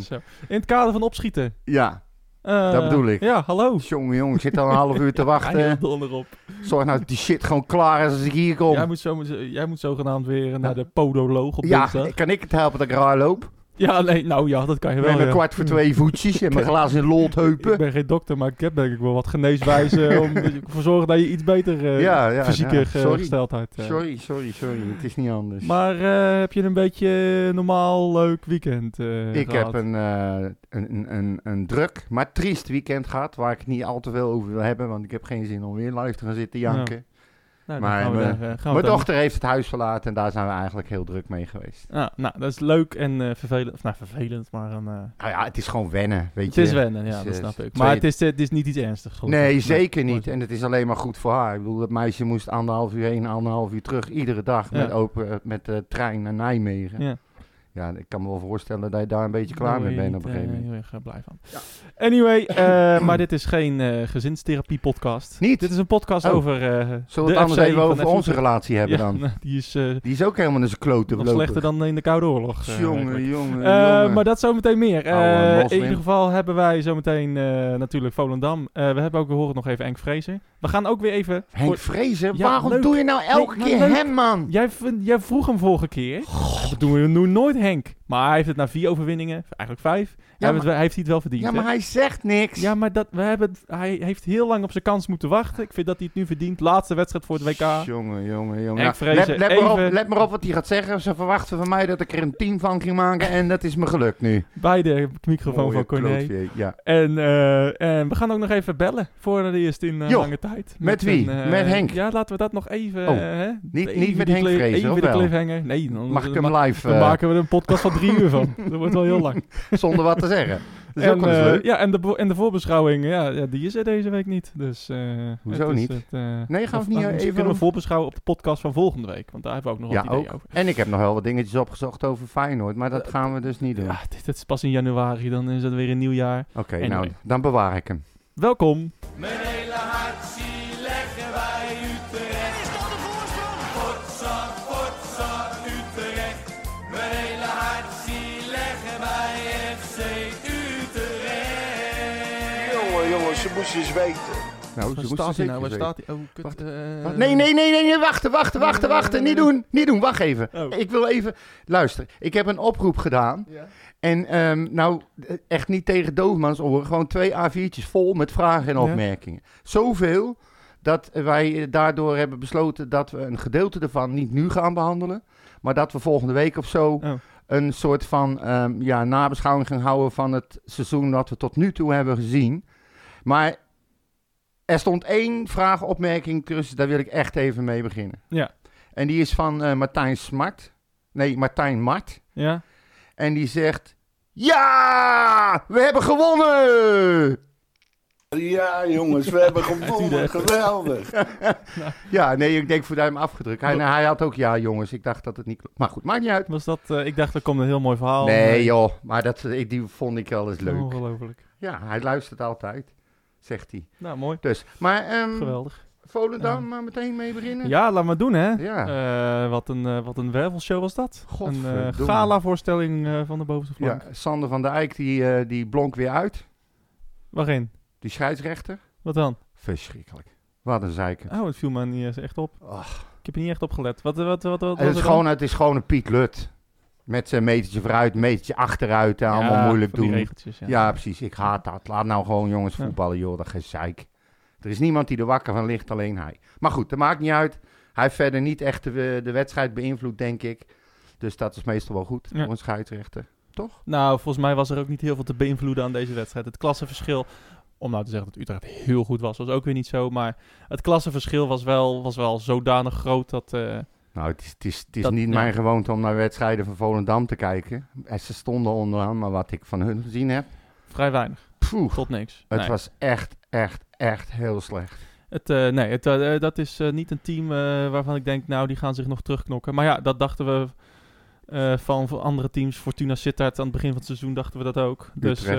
Zo. In het kader van opschieten. Ja, Eh, Dat bedoel ik. Ja, hallo. jongen, jongen, ik zit al een half uur te wachten. donder op. Zorg nou dat die shit gewoon klaar is als ik hier kom. Jij moet, zo, jij moet zogenaamd weer naar de podoloog op Ja, kan ik het helpen dat ik raar loop? Ja, nee, nou ja, dat kan je Met wel. mijn ja. kwart voor twee voetjes en mijn glazen Ik loodheupen. ben geen dokter, maar ik heb denk ik wel wat geneeswijzen om ervoor zorgen dat je iets beter eh Ja, ja, fysieke ja. Sorry. gesteldheid eh. Sorry, sorry, sorry. Het is niet anders. Maar eh, heb je een beetje normaal leuk weekend ik gehad? heb een, een, een, een, een druk, maar triest weekend gehad. Waar ik het niet al te veel over wil hebben. Want ik heb geen zin om weer live te gaan zitten janken. Nou, maar gaan we mijn- daar, eh, gaan we Mijn dochter heeft het huis verlaten en daar zijn we eigenlijk heel druk mee geweest. Ah, nou, dat is leuk en eh, vervelend. Of nou, vervelend, maar een, eh, Nou ja, het is gewoon wennen, weet het je. is wennen, ja, dat snap ik. twee- Maar het is, het is niet iets ernstigs. gelukkig. Nee, zeker niet. En het is alleen maar goed voor haar. Ik bedoel, dat meisje moest anderhalf uur heen, anderhalf uur terug. Iedere dag Ja. met, open, met de trein naar Nijmegen. Ja. Ja. ik kan me wel voorstellen dat je daar een beetje klaar mee je bent op een gegeven eh, moment. heel erg eh, blij van. Ja. Anyway, eh, maar dit is geen eh gezinstherapie podcast. Niet? Dit is een podcast Oh. over eh Zullen de we het anders FC even over onze relatie hebben Ja, dan? nou, die is eh, Die is ook helemaal in zijn kloten nog slechter dan in de Koude Oorlog. Jongen, jongen, Eh, jongen. maar dat zometeen meer. In ieder geval hebben wij zometeen eh natuurlijk Volendam. Eh, we hebben ook, we horen nog even Enk Vrezen. We gaan ook weer even... Henk voor- Vrezen, Ja, waarom leuk. doe je nou elke Nee, keer leuk. hem, man? Jij vroeg hem vorige keer. Dat doen we nu nooit Henk. Maar hij heeft het na vier overwinningen, eigenlijk vijf. Hij, heeft het wel- hij heeft hij het wel verdiend. Ja, hè? maar hij zegt niks. Ja, maar dat, we hebben hij heeft heel lang op zijn kans moeten wachten. Ik vind dat hij het nu verdient. Laatste wedstrijd voor het WK. Jongen, jongen, jongen. Henk Nou, Vrezen, let, let, maar op, let maar op wat hij gaat zeggen. Ze verwachten van mij dat ik er een team van ging maken. En dat is me gelukt nu. Bij de microfoon Mooie van Corné. Ja. En, eh, en we gaan ook nog even bellen voor de eerste in eh, lange tijd. met wie? een, eh, Met Henk? Ja, laten we dat nog even... Oh, hè? niet Even met Henk Vrezen, Even de cliffhanger. Nee, dan, Mag ik hem live, Dan maken we er een podcast van drie uur van. Dat wordt wel heel lang. zonder wat te zeggen? Dat is en, ook wel eens eh, leuk. ja, en de, en de voorbeschouwing, ja, ja, die is er deze week niet. Dus, eh, Hoezo het is niet? Het, eh, Nee, gaan we niet even kunnen we voorbeschouwen op de podcast van volgende week. Want daar hebben we ook nog Ja, wat ideeën ook. over. En ik heb nog wel wat dingetjes opgezocht over Feyenoord. Maar dat gaan we dus niet doen. Ja, dit, dit is pas in januari, dan is het weer een nieuw jaar. Oké, Anyway. nou, dan bewaar ik hem. Welkom. Mijn eens weten. Nou, Waar moesten staat hij nou? Waar weten. staat hij? Oh, kut. Wacht, eh, Nee, nee, nee, nee, wachten, wachten, wachten, nee, wachten. nee, Niet doen, niet doen. Wacht even. Oh. Ik wil even... Luister, ik heb een oproep gedaan. Ja. En ehm, nou, echt niet tegen doofmans oren. Gewoon twee A4'tjes vol met vragen en Ja. opmerkingen. Zoveel dat wij daardoor hebben besloten dat we een gedeelte ervan niet nu gaan behandelen. Maar dat we volgende week of zo Oh. een soort van ehm, ja, nabeschouwing gaan houden van het seizoen dat we tot nu toe hebben gezien. Maar er stond één vraag, opmerking tussen, daar wil ik echt even mee beginnen. Ja. En die is van eh, Martijn Smart. Nee, Martijn Mart. Ja? En die zegt: Ja, we hebben gewonnen! Ja, jongens, we hebben gewonnen. Geweldig. Ja, nee, ik denk voor hem afgedrukt. Hij, nou, hij had ook ja, jongens. Ik dacht dat het niet klopt. Maar goed, maakt niet uit. Was dat, eh, ik dacht, er komt een heel mooi verhaal. Nee, joh, maar dat, ik, die vond ik wel eens leuk. Ongelooflijk. Ja, hij luistert altijd, zegt hij. Nou, mooi. Dus, maar ehm Geweldig. Volendam, maar meteen mee beginnen? Ja, laat maar doen, hè. Ja. Eh, wat, een, eh, wat een wervelshow was dat. Een Godverdomme. eh gala-voorstelling eh, van de bovenste Ja, flank. Sander van der Eyck, die, eh, die blonk weer uit. Waarin? Die scheidsrechter. Wat dan? Verschrikkelijk. Wat een zeiker. Oh, het viel me niet echt op. Ach. Ik heb er niet echt op gelet. Wat, wat, wat, wat Het is, gewoon, het is gewoon een Piet Lut. Met zijn metertje vooruit, metertje achteruit. en allemaal Ja, moeilijk van die doen. regeltjes, ja. Ja. precies. Ik haat dat. Laat nou gewoon jongens Ja. voetballen, joh. Dat gezeik. Er is niemand die er wakker van ligt, alleen hij. Maar goed, dat maakt niet uit. Hij heeft verder niet echt de, de wedstrijd beïnvloed, denk ik. Dus dat is meestal wel goed Ja. voor een scheidsrechter. Toch? Nou, volgens mij was er ook niet heel veel te beïnvloeden aan deze wedstrijd. Het klassenverschil, om nou te zeggen dat Utrecht heel goed was, was ook weer niet zo. Maar het klassenverschil was wel, was wel zodanig groot dat... eh, Nou, het is, het is, het is Dat- niet ja. mijn gewoonte om naar wedstrijden van Volendam te kijken. En ze stonden onderaan, maar wat ik van hun gezien heb... vrij weinig, Poeh, tot niks. het Nee. was echt, echt, echt heel slecht. Het, eh, nee, het, eh, dat is eh, niet een team eh, waarvan ik denk, nou, die gaan zich nog terugknokken. Maar ja, dat dachten we eh, van, andere teams. Fortuna Sittard aan het begin van het seizoen dachten we dat ook. Dus, eh,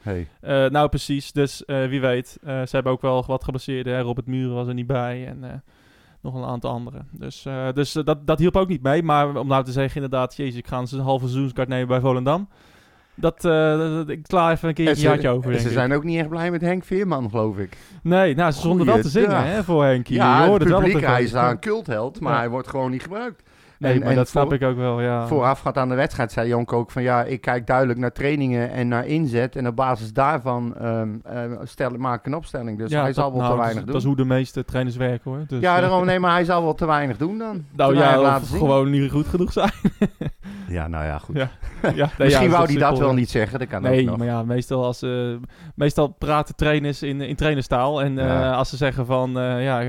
Hey. eh, nou, precies. Dus eh, wie weet. Eh, ze hebben ook wel wat geblesseerden. Robert Muren was er niet bij en eh, nog een aantal anderen. Dus, eh, dus eh, dat, dat hielp ook niet mee. Maar om nou te zeggen, inderdaad, jezus, ik ga een halve seizoenskaart nemen bij Volendam. Dat, eh, dat- ik sla even een keer En een jaartje over, Ze ik. zijn ook niet echt blij met Henk Veerman, geloof ik. Nee, nou, ze stonden wel te zingen hè, voor Henkie. Ja, Je hoorde het publiek, hij is daar een cultheld, maar Ja. hij wordt gewoon niet gebruikt. Nee, En- maar en dat snap voor- ik ook wel, ja. Voorafgaand aan de wedstrijd zei Jonk ook van ja, ik kijk duidelijk naar trainingen en naar inzet. En op basis daarvan ehm eh, stel, maak ik een opstelling. Dus Ja, hij dat- zal wel nou, te dat is- weinig doen. Dat is hoe de meeste trainers werken, hoor. Dus, ja, eh, daarom, nee, maar hij zal wel te weinig doen dan. Nou ja, of gewoon niet goed genoeg zijn. Ja, nou ja, goed. Ja. ja, nee, ja, Misschien is wou hij dat wel niet zeggen, dat kan ook Nee, nog. maar ja, meestal, als, eh, meestal praten trainers in, in trainerstaal. En eh, als ze zeggen van, ja,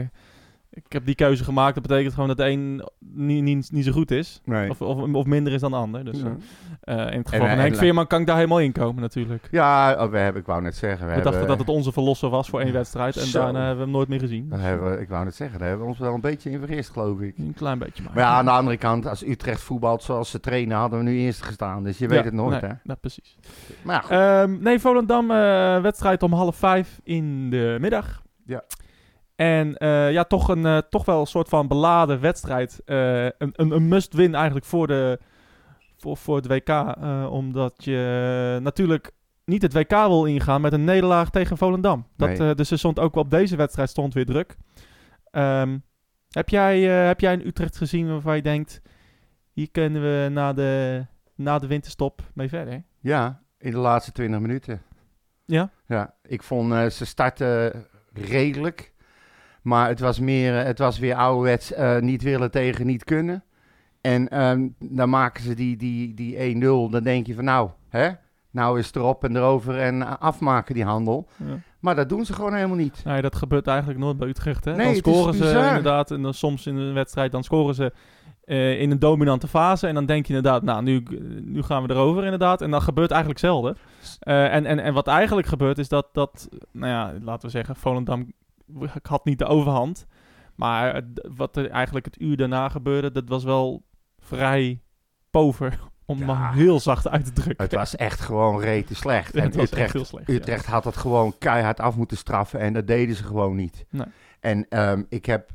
ik heb die keuze gemaakt, dat betekent gewoon dat de een niet, niet, niet zo goed is. Nee. Of, of, of minder is dan de ander. Dus, Ja. eh, eh, in het En, geval van eh, Henk en- Veerman kan ik daar helemaal in komen natuurlijk. Ja, oh, we hebben, ik wou net zeggen. We, We hebben, dachten dat het onze verlosser was voor één wedstrijd. En Zo. daarna hebben we hem nooit meer gezien. hebben we- ik wou net zeggen, daar hebben we ons wel een beetje in vergist, geloof ik. Een klein beetje maar. Maar ja, aan de andere kant, als Utrecht voetbalt zoals ze trainen, hadden we nu eerst gestaan. Dus je weet Ja, het nooit, nee, hè? nou, precies. Maar ja, goed. Ehm, nee, Volendam, wedstrijd om half vijf in de middag. Ja. En eh, ja, toch, een, eh, toch wel een soort van beladen wedstrijd. Eh, een, een, een must-win eigenlijk voor, de, voor, voor het WK. omdat je natuurlijk niet het WK wil ingaan met een nederlaag tegen Volendam. Dat, Nee. dus er stond ook op deze wedstrijd stond weer druk. Ehm, heb, jij, heb jij in Utrecht gezien waarvan je denkt... hier kunnen we na de, na de winterstop mee verder? Ja, in de laatste 20 minuten. Ja? Ja, ik vond ze starten redelijk. Maar het was, meer, eh, het was weer ouderwets eh, niet willen tegen niet kunnen. En ehm, dan maken ze die, die, die 1-0. Dan denk je van nou, hè? Nou is het erop en erover en eh, afmaken die handel. Ja. Maar dat doen ze gewoon helemaal niet. Nee, dat gebeurt eigenlijk nooit bij Utrecht. Hè? Nee, dan het is scoren ze inderdaad, en dan soms in een wedstrijd, dan scoren ze in een dominante fase. En dan denk je inderdaad, nou, nu, nu gaan we erover inderdaad. En dan gebeurt eigenlijk zelden. En, en, en wat eigenlijk gebeurt is dat, dat, nou ja, laten we zeggen, Volendam had niet de overhand. Maar het- wat er eigenlijk het uur daarna gebeurde, dat was wel vrij pover. Om Ja. maar heel zacht uit te drukken. Het was echt gewoon rete slecht. Ja, en Utrecht, ja. Utrecht had het gewoon keihard af moeten straffen en dat deden ze gewoon niet. Nee. En ehm, ik heb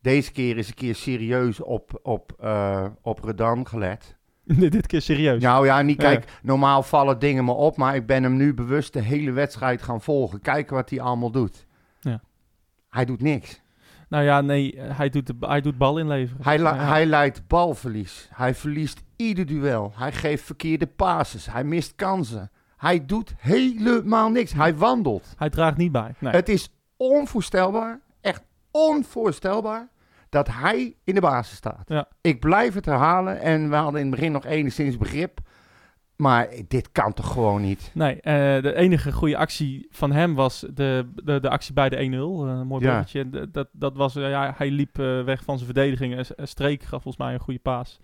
deze keer eens een keer serieus op, op, eh, op Redan gelet. Dit, dit keer serieus. Nou ja, niet Ja. kijk, normaal vallen dingen me op, maar ik ben hem nu bewust de hele wedstrijd gaan volgen. Kijken wat hij allemaal doet. Hij doet niks. Nou ja, nee, hij doet, de, hij doet bal inleveren. Hij, Ja. hij leidt balverlies. Hij verliest ieder duel. Hij geeft verkeerde passes. Hij mist kansen. Hij doet helemaal niks. Hij wandelt. Hij draagt niet bij. Nee. Het is onvoorstelbaar, echt onvoorstelbaar, dat hij in de basis staat. Ja. Ik blijf het herhalen en we hadden in het begin nog enigszins begrip. Maar dit kan toch gewoon niet? Nee, eh, de enige goede actie van hem was de, de, de actie bij de 1-0. Eh, mooi Ja. bruggetje. Dat, dat was, eh, ja, hij liep weg van zijn verdediging. Streek gaf volgens mij een goede paas.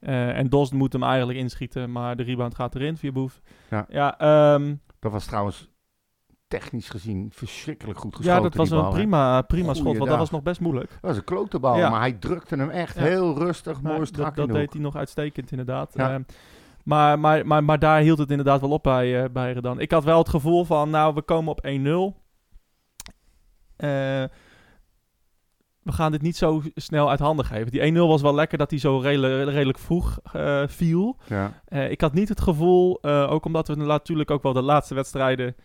En Dos moet hem eigenlijk inschieten, maar de rebound gaat erin via Boef. Ja. ja, ehm, Dat was trouwens technisch gezien verschrikkelijk goed geschoten. ja dat was een prima, prima schot, want dat was nog best moeilijk. Dat was een klote bal, Ja. maar hij drukte hem echt Ja. heel rustig, mooi strak dat dat deed hij nog uitstekend, inderdaad. Ja. Ehm, maar, maar, maar, maar daar hield het inderdaad wel op bij, eh bij Redan. Ik had wel het gevoel van, nou, we komen op 1-0. Eh, we gaan dit niet zo snel uit handen geven. Die 1-0 was wel lekker dat hij zo redelijk, redelijk vroeg eh, viel. Ja. Ik had niet het gevoel, ook omdat we natuurlijk ook wel de laatste wedstrijden...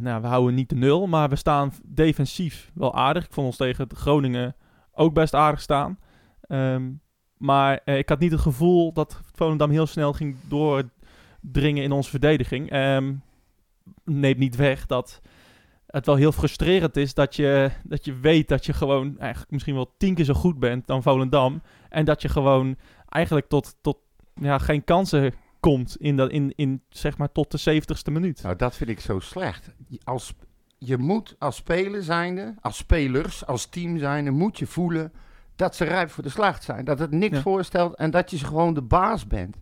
nou, we houden niet de nul, maar we staan defensief wel aardig. Ik vond ons tegen Groningen ook best aardig staan. Ehm, maar eh, ik had niet het gevoel dat Volendam heel snel ging doordringen in onze verdediging. Ehm neemt niet weg dat het wel heel frustrerend is dat je, dat je weet dat je gewoon eigenlijk misschien wel tien keer zo goed bent dan Volendam. En dat je gewoon eigenlijk tot, tot ja, geen kansen komt in, dat, in, in zeg maar tot de 70ste minuut. Nou, dat vind ik zo slecht. Als, je moet als speler zijnde, als spelers, als team zijnde, moet je voelen dat ze rijp voor de slacht zijn. Dat het niks Ja. voorstelt en dat je gewoon de baas bent.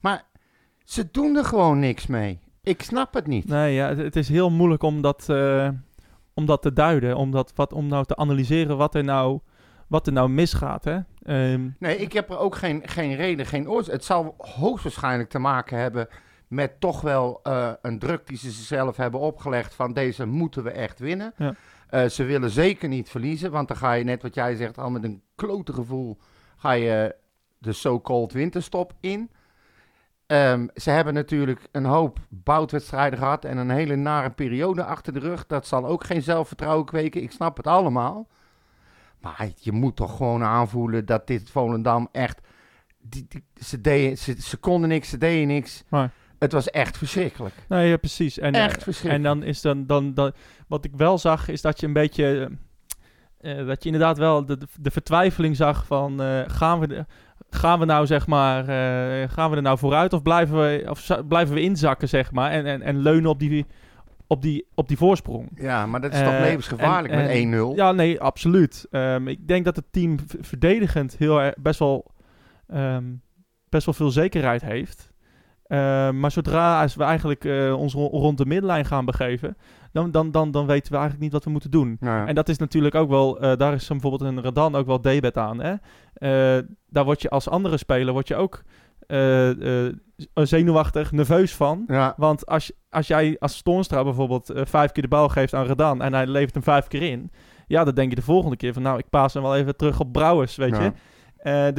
Maar ze doen er gewoon niks mee. Ik snap het niet. Nee, ja, het, het is heel moeilijk om dat, eh, om dat te duiden. Om, dat, wat, om nou te analyseren wat er nou, wat er nou misgaat. Hè? Ehm, Nee, ik heb er ook geen, geen reden, geen oorzaak. Het zal hoogstwaarschijnlijk te maken hebben met toch wel eh, een druk die ze zichzelf hebben opgelegd van deze moeten we echt winnen. Ja. Eh, ze willen zeker niet verliezen, want dan ga je net wat jij zegt al met een klote gevoel ga je de so-called winterstop in. ehm, ze hebben natuurlijk een hoop boutwedstrijden gehad en een hele nare periode achter de rug. Dat zal ook geen zelfvertrouwen kweken. Ik snap het allemaal. Maar je moet toch gewoon aanvoelen dat dit Volendam echt... Die, die- ze, konden niks, ze deden niks. Het was echt verschrikkelijk. Nee, ja, precies. En, Echt En verschrikkelijk. dan is dan, dan, dan... Wat ik wel zag, is dat je een beetje... eh, eh, dat je inderdaad wel de, de vertwijfeling zag van... eh, gaan, we de- gaan we nou, zeg maar... eh, gaan we er nou vooruit of blijven we, of blijven we inzakken, zeg maar? En, en, en leunen op die, op, die, op die voorsprong. Ja, maar dat is Eh, toch levensgevaarlijk en- met en- 1-0? Ja, nee, absoluut. Ehm, ik denk dat het team verdedigend heel erg, best wel, ehm, best wel veel zekerheid heeft. Ehm, maar zodra als we eigenlijk eh, ons ro- rond de middenlijn gaan begeven, dan, dan, dan, dan weten we eigenlijk niet wat we moeten doen. Ja. En dat is natuurlijk ook wel, eh, daar is bijvoorbeeld een Radan ook wel debet aan. Hè? Eh, daar word je als andere speler word je ook eh, eh, zenuwachtig, nerveus van. ja. Want als, als jij als Toornstra bijvoorbeeld eh, vijf keer de bal geeft aan Redan en hij levert hem vijf keer in, ja, dan denk je de volgende keer van nou, ik paas hem wel even terug op Brouwers, weet Ja. je. Eh,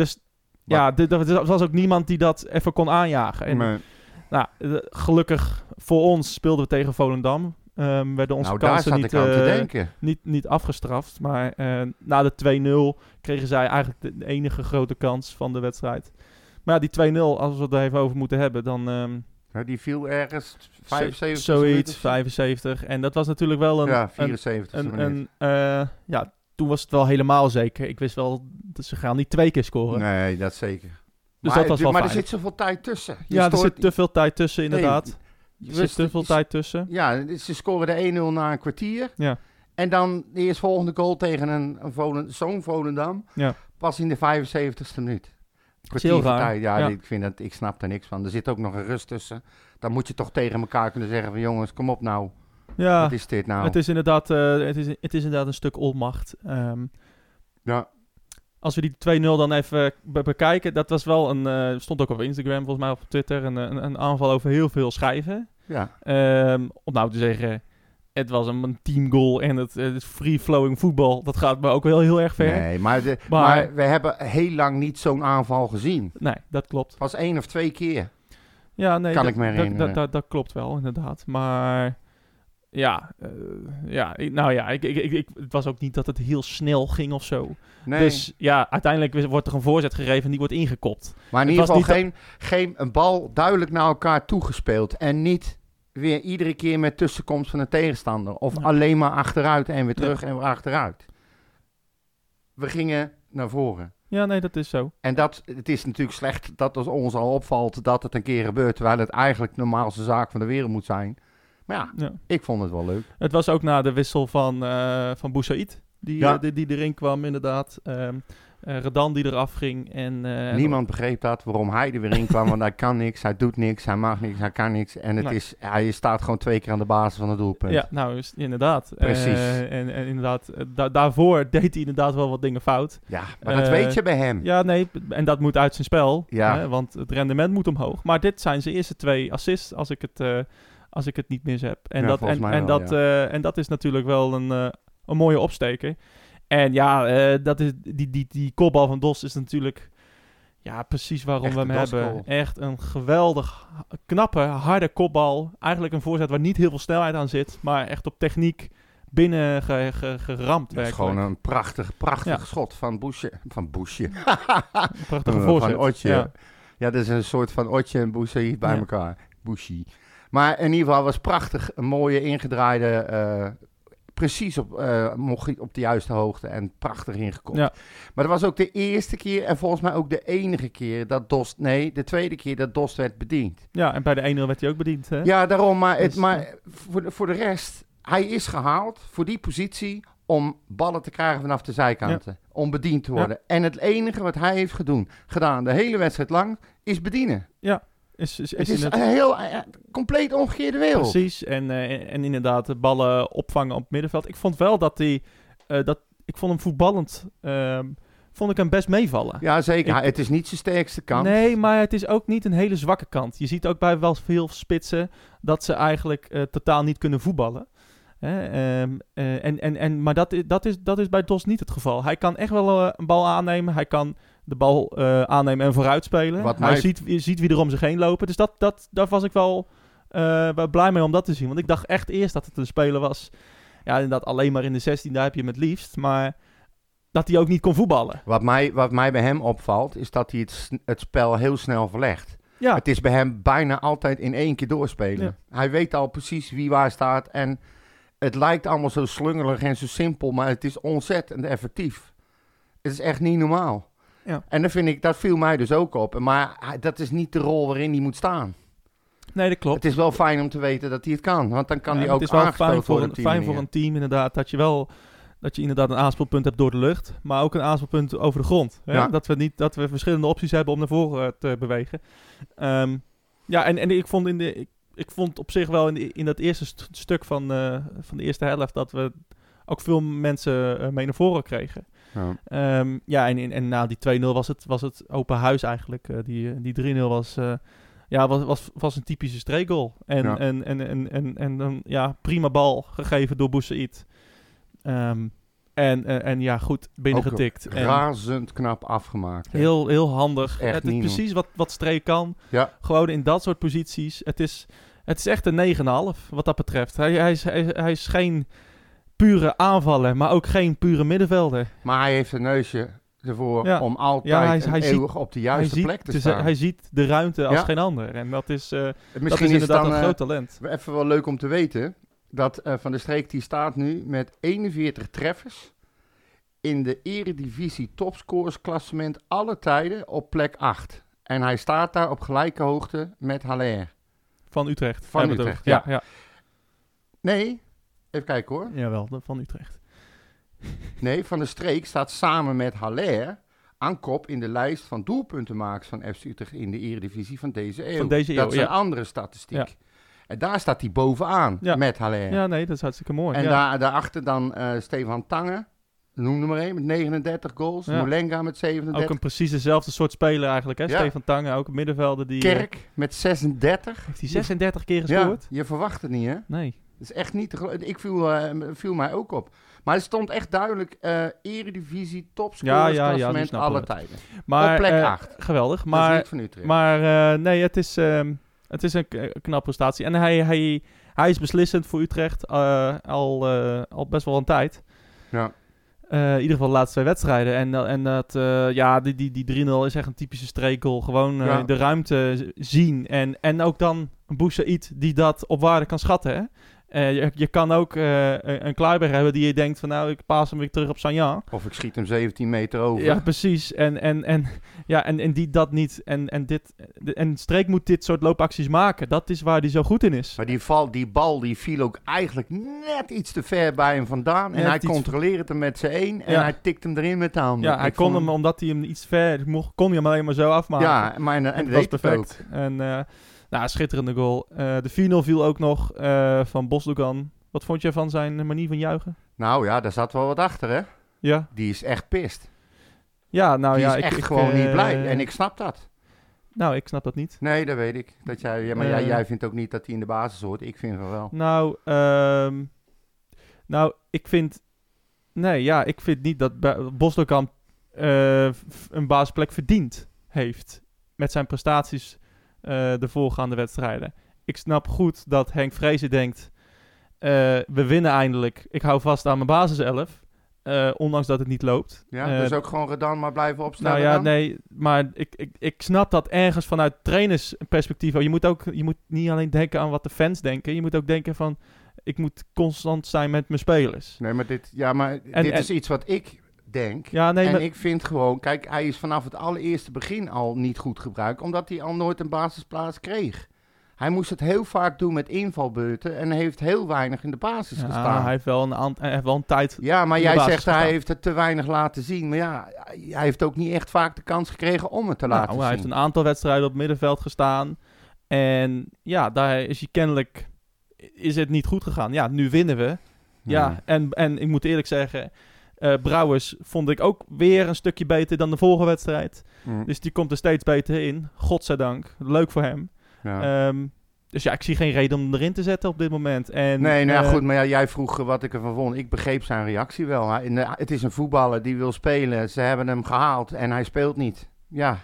ja, er was ook niemand die dat even kon aanjagen. En nou, eh, gelukkig voor ons speelden we tegen Volendam. Ehm, werden onze nou, kansen niet, ik aan te eh, denken. niet, niet afgestraft. Maar eh, na de 2-0 kregen zij eigenlijk de, enige grote kans van de wedstrijd. Maar ja, die 2-0, als we het er even over moeten hebben, dan... ehm, Ja, die viel ergens 75 Zoiets, minuten. 75. En dat was natuurlijk wel een... Ja, een, 74 een, een, eh, ja, toen was het wel helemaal zeker. Ik wist wel, dat ze gaan niet twee keer scoren. Nee, dat zeker. Dus maar dat was wel maar er zit zoveel tijd tussen. Je ja, er zit te veel tijd tussen, inderdaad. je er zit te veel tijd tussen. Ja, ze scoren de 1-0 na een kwartier. Ja. En dan de eerstvolgende goal tegen een, een Volen, zo'n Volendam. Ja. Pas in de 75ste minuut. Kwartier tijd. Ja, Ja. Ik, vind dat, ik snap er niks van. Er zit ook nog een rust tussen. Dan moet je toch tegen elkaar kunnen zeggen van jongens, kom op nou. Ja, Wat is dit nou? het is inderdaad, eh, het is, het is inderdaad een stuk onmacht. Ehm, Ja. als we die 2-0 dan even be- bekijken, dat was wel een, eh, stond ook op Instagram, volgens mij op Twitter, een, een, een aanval over heel veel schijven. Ja. Ehm, om nou te zeggen, het was een, een teamgoal en het, het free-flowing voetbal, dat gaat me ook wel heel erg ver. Nee, Nee, maar, de, Maar- maar... we hebben heel lang niet zo'n aanval gezien. dat klopt. Pas één of twee keer. Ja, nee, Kan dat, ik me dat- herinneren. Dat, dat, dat klopt wel, inderdaad. Maar ja, eh, ja ik- nou ja, ik, ik, ik, het was ook niet dat het heel snel ging of zo. Nee. Dus ja, uiteindelijk wordt er een voorzet gegeven en die wordt ingekopt. Maar in ieder geval geen, geen een bal duidelijk naar elkaar toegespeeld. En niet weer iedere keer met tussenkomst van een tegenstander. Of Ja. alleen maar achteruit en weer Ja. terug en weer achteruit. We gingen naar voren. Ja, nee, dat is zo. En dat, het is natuurlijk slecht dat het ons al opvalt dat het een keer gebeurt. Terwijl het eigenlijk de normaalste zaak van de wereld moet zijn. Maar ja, Ja. ik vond het wel leuk. Het was ook na de wissel van, eh van Boussaïd, die, Ja. eh, die, die erin kwam inderdaad. Ehm eh, Redan die eraf ging. En, Niemand begreep dat, waarom hij er weer in kwam. want hij kan niks, hij doet niks, hij mag niks, hij kan niks. En het is, hij staat gewoon twee keer aan de basis van het doelpunt. Ja, nou, is, inderdaad. Precies. En, en inderdaad, da- daarvoor deed hij inderdaad wel wat dingen fout. Ja, maar dat weet je bij hem. Ja, nee, en dat moet uit zijn spel. Ja. Hè, want het rendement moet omhoog. Maar dit zijn zijn eerste twee assists, als ik het, als ik het niet mis heb. En, Ja, dat, en, dat, eh, en dat is natuurlijk wel een, eh, een mooie opsteker. En ja, eh, dat is, die, die, die kopbal van Dos is natuurlijk ja, precies waarom we hem hebben. Echt een geweldig, knappe, harde kopbal. Eigenlijk een voorzet waar niet heel veel snelheid aan zit. Maar echt op techniek binnen ge- ge- geramd. Dat is werkelijk. gewoon een prachtig, prachtig Ja. schot van Boesje. Van Boesje. Prachtige Van voorzet. Otje. Ja. Ja. dat is een soort van Otje en Boesje bij Ja. elkaar. Boesie. Maar in ieder geval was prachtig. Een mooie ingedraaide... eh, precies op, hij op de juiste hoogte en prachtig ingekopt. Ja. Maar dat was ook de eerste keer en volgens mij ook de enige keer dat Dost... Nee, de tweede keer dat Dost werd bediend. Ja, en bij de 1-0 werd hij ook bediend. Hè? Ja, daarom. Maar, het, Dus, maar voor, de, voor de rest, hij is gehaald voor die positie om ballen te krijgen vanaf de zijkanten. Om bediend te worden. En het enige wat hij heeft gedoen, gedaan de hele wedstrijd lang, is bedienen. Is, is, Het is is inderdaad- een heel eh, compleet omgekeerde wereld. Precies, en, eh, en inderdaad de ballen opvangen op het middenveld. Ik vond wel dat hij, eh, dat, ik vond hem voetballend, ehm, vond ik hem best meevallen. Ja, zeker. Ik- het is niet zijn sterkste kant. Nee, maar het is ook niet een hele zwakke kant. Je ziet ook bij wel veel spitsen dat ze eigenlijk eh, totaal niet kunnen voetballen. Hè, ehm, eh, en, en, en, maar dat is, dat, is, dat is bij Dos niet het geval. Hij kan echt wel eh, een bal aannemen. Hij kan de bal eh, aannemen en vooruit spelen. Wat Hij mij- ziet, ziet wie er om zich heen lopen. Dus dat, dat, daar was ik wel, eh, wel blij mee om dat te zien. Want ik dacht echt eerst dat het een speler was. Ja, inderdaad, alleen maar in de 16, daar heb je hem het liefst. Maar dat hij ook niet kon voetballen. Wat mij, wat mij bij hem opvalt, is dat hij het, het spel heel snel verlegt. Ja, Het is bij hem bijna altijd in één keer doorspelen. Hij weet al precies wie waar staat. En het lijkt allemaal zo slungelig en zo simpel, maar het is ontzettend effectief. Het is echt niet normaal. Ja. En dat, vind ik, dat viel mij dus ook op. Maar dat is niet de rol waarin hij moet staan. nee, dat klopt. Het is wel fijn om te weten dat hij het kan. Want dan kan Ja, hij het ook is wel aangespeeld fijn voor, worden een, fijn voor een team inderdaad dat je wel dat je inderdaad een aanspeelpunt hebt door de lucht, maar ook een aanspeelpunt over de grond. Hè? Ja. Dat we niet dat we verschillende opties hebben om naar voren eh, te bewegen. Ehm, ja, en, en ik vond in de ik, ik vond op zich wel in, de- in dat eerste st- stuk van, eh, van de eerste helft dat we ook veel mensen eh, mee naar voren kregen. Ja. Ehm, ja, en, en, en na die 2-0 was het, was het open huis eigenlijk. Eh, die, eh, die 3-0 was, eh, ja, was, was, was een typische streekgoal. En, Ja. en, en, en, en, en dan ja, prima bal gegeven door Boussaïd. Ehm en, en, en ja, goed binnengetikt. En Razend knap afgemaakt. hè. heel, heel handig. Echt het is precies wat, wat Streek kan. Ja. Gewoon in dat soort posities. Het is, het is echt een 9,5 wat dat betreft. Hij, hij, hij, hij is geen pure aanvaller, maar ook geen pure middenvelder. Maar hij heeft een neusje ervoor Ja. om altijd Ja, hij- hij ziet- eeuwig op de juiste plek ziet, te is- staan. hij ziet de ruimte als Ja. geen ander. En dat is, eh, dat is Misschien is het inderdaad dan een eh, groot talent. even wel leuk om te weten dat eh, Van der Streek die staat nu met 41 treffers in de Eredivisie topscorersklassement alle tijden op plek 8. En hij staat daar op gelijke hoogte met Haller. Van Utrecht. Van Utrecht, ja. ja. Nee, even kijken hoor. Jawel, de- van Utrecht. Nee, Van der Streek staat samen met Haller aan kop in de lijst van doelpuntenmakers van FC Utrecht in de Eredivisie van deze eeuw. Van deze dat is een andere statistiek. Ja. En daar staat hij bovenaan Ja. met Haller. Ja, nee, dat is hartstikke mooi. En daar, daarachter dan eh Stefan Tange, noem er maar één, met 39 goals. Molenga met 37. ook een precies dezelfde soort speler eigenlijk. Hè? Ja. Stefan Tange, ook een middenvelder. Die, eh, Kerk met 36. heeft hij 36 keer Ja, gescoord? je verwacht het niet, hè? Nee. Is echt niet te. Ik viel, eh, viel mij ook op. Maar het stond echt duidelijk eh Eredivisie topscorers Ja, ja, ja, alle het. tijden. Maar, Op plek eh, acht. Geweldig. Maar, Maar, eh, nee, het is, ehm, het is een k- knappe prestatie. En hij, hij, hij is beslissend voor Utrecht eh, al, eh, al best wel een tijd. ja. Eh, in ieder geval de laatste twee wedstrijden. En, en dat, eh, ja, die, die, die 3-0 is echt een typische streekgoal. Gewoon eh, Ja. de ruimte zien. En, en ook dan een Boussaïd die dat op waarde kan schatten. Hè? Eh, je, je kan ook eh, een Kluiber hebben die je denkt van nou, ik paas hem weer terug op Sanjan. Of ik schiet hem 17 meter over. Ja, precies. En, en, en, ja, en, en die dat niet. En, en, dit, en Streek moet dit soort loopacties maken. Dat is waar hij zo goed in is. Maar die, val, die bal die viel ook eigenlijk net iets te ver bij hem vandaan. En Net hij iets- controleert hem met zijn één. En Ja. hij tikt hem erin met de handen. Ja, hij kon vond hem, omdat hij hem iets ver mocht, kon hij hem alleen maar zo afmaken. Ja, maar en, en En dat was ook. perfect. En eh nou, schitterende goal. Eh, de 4-0 viel ook nog eh, van Bosdogan. Wat vond je van zijn manier van juichen? Nou ja, daar zat wel wat achter, hè? Ja, Die is echt pist. ja nou die ja. is ik, echt ik, gewoon niet eh, blij. En ik snap dat. Nou, ik snap dat niet. Nee, dat weet ik. Dat jij, ja, maar jij, jij vindt ook niet dat hij in de basis hoort. Ik vind van wel. Nou, ehm, nou, ik vind... Nee, ja, ik vind niet dat Bosdogan een basisplek verdiend heeft. Met zijn prestaties de voorgaande wedstrijden. Ik snap goed dat Henk Vrezen denkt... eh, we winnen eindelijk. Ik hou vast aan mijn basiself. eh ondanks dat het niet loopt. Ja, Eh, dus ook gewoon Redan maar blijven opstellen nou ja, dan? nee, maar ik, ik, ik snap dat ergens vanuit trainersperspectief. Je moet ook je moet niet alleen denken aan wat de fans denken. Je moet ook denken van, ik moet constant zijn met mijn spelers. Nee, maar dit, ja, maar En- dit en- is iets wat ik denk. Ja, nee, en maar, ik vind gewoon, kijk, hij is vanaf het allereerste begin al niet goed gebruikt, omdat hij al nooit een basisplaats kreeg. Hij moest het heel vaak doen met invalbeurten en heeft heel weinig in de basis ja, gestaan. hij, heeft wel een hij heeft wel een tijd. Ja, maar jij zegt hij heeft het te weinig laten zien. Maar ja, hij heeft ook niet echt vaak de kans gekregen om het te Nou, laten hij zien. heeft een aantal wedstrijden op het middenveld gestaan. En ja, daar is hij kennelijk is het niet goed gegaan. Ja, nu winnen we. Ja, Nee. en, en ik moet eerlijk zeggen, eh, Brouwers vond ik ook weer een stukje beter dan de vorige wedstrijd. Hm, Dus die komt er steeds beter in. Godzijdank. Leuk voor hem. ja. Ehm, dus ja, ik zie geen reden om hem erin te zetten op dit moment. En, Nee, nou ja, eh, goed, maar ja, jij vroeg eh, wat ik ervan vond. Ik begreep zijn reactie wel. Hij- het is een voetballer die wil spelen. Ze hebben hem gehaald en hij speelt niet. Ja,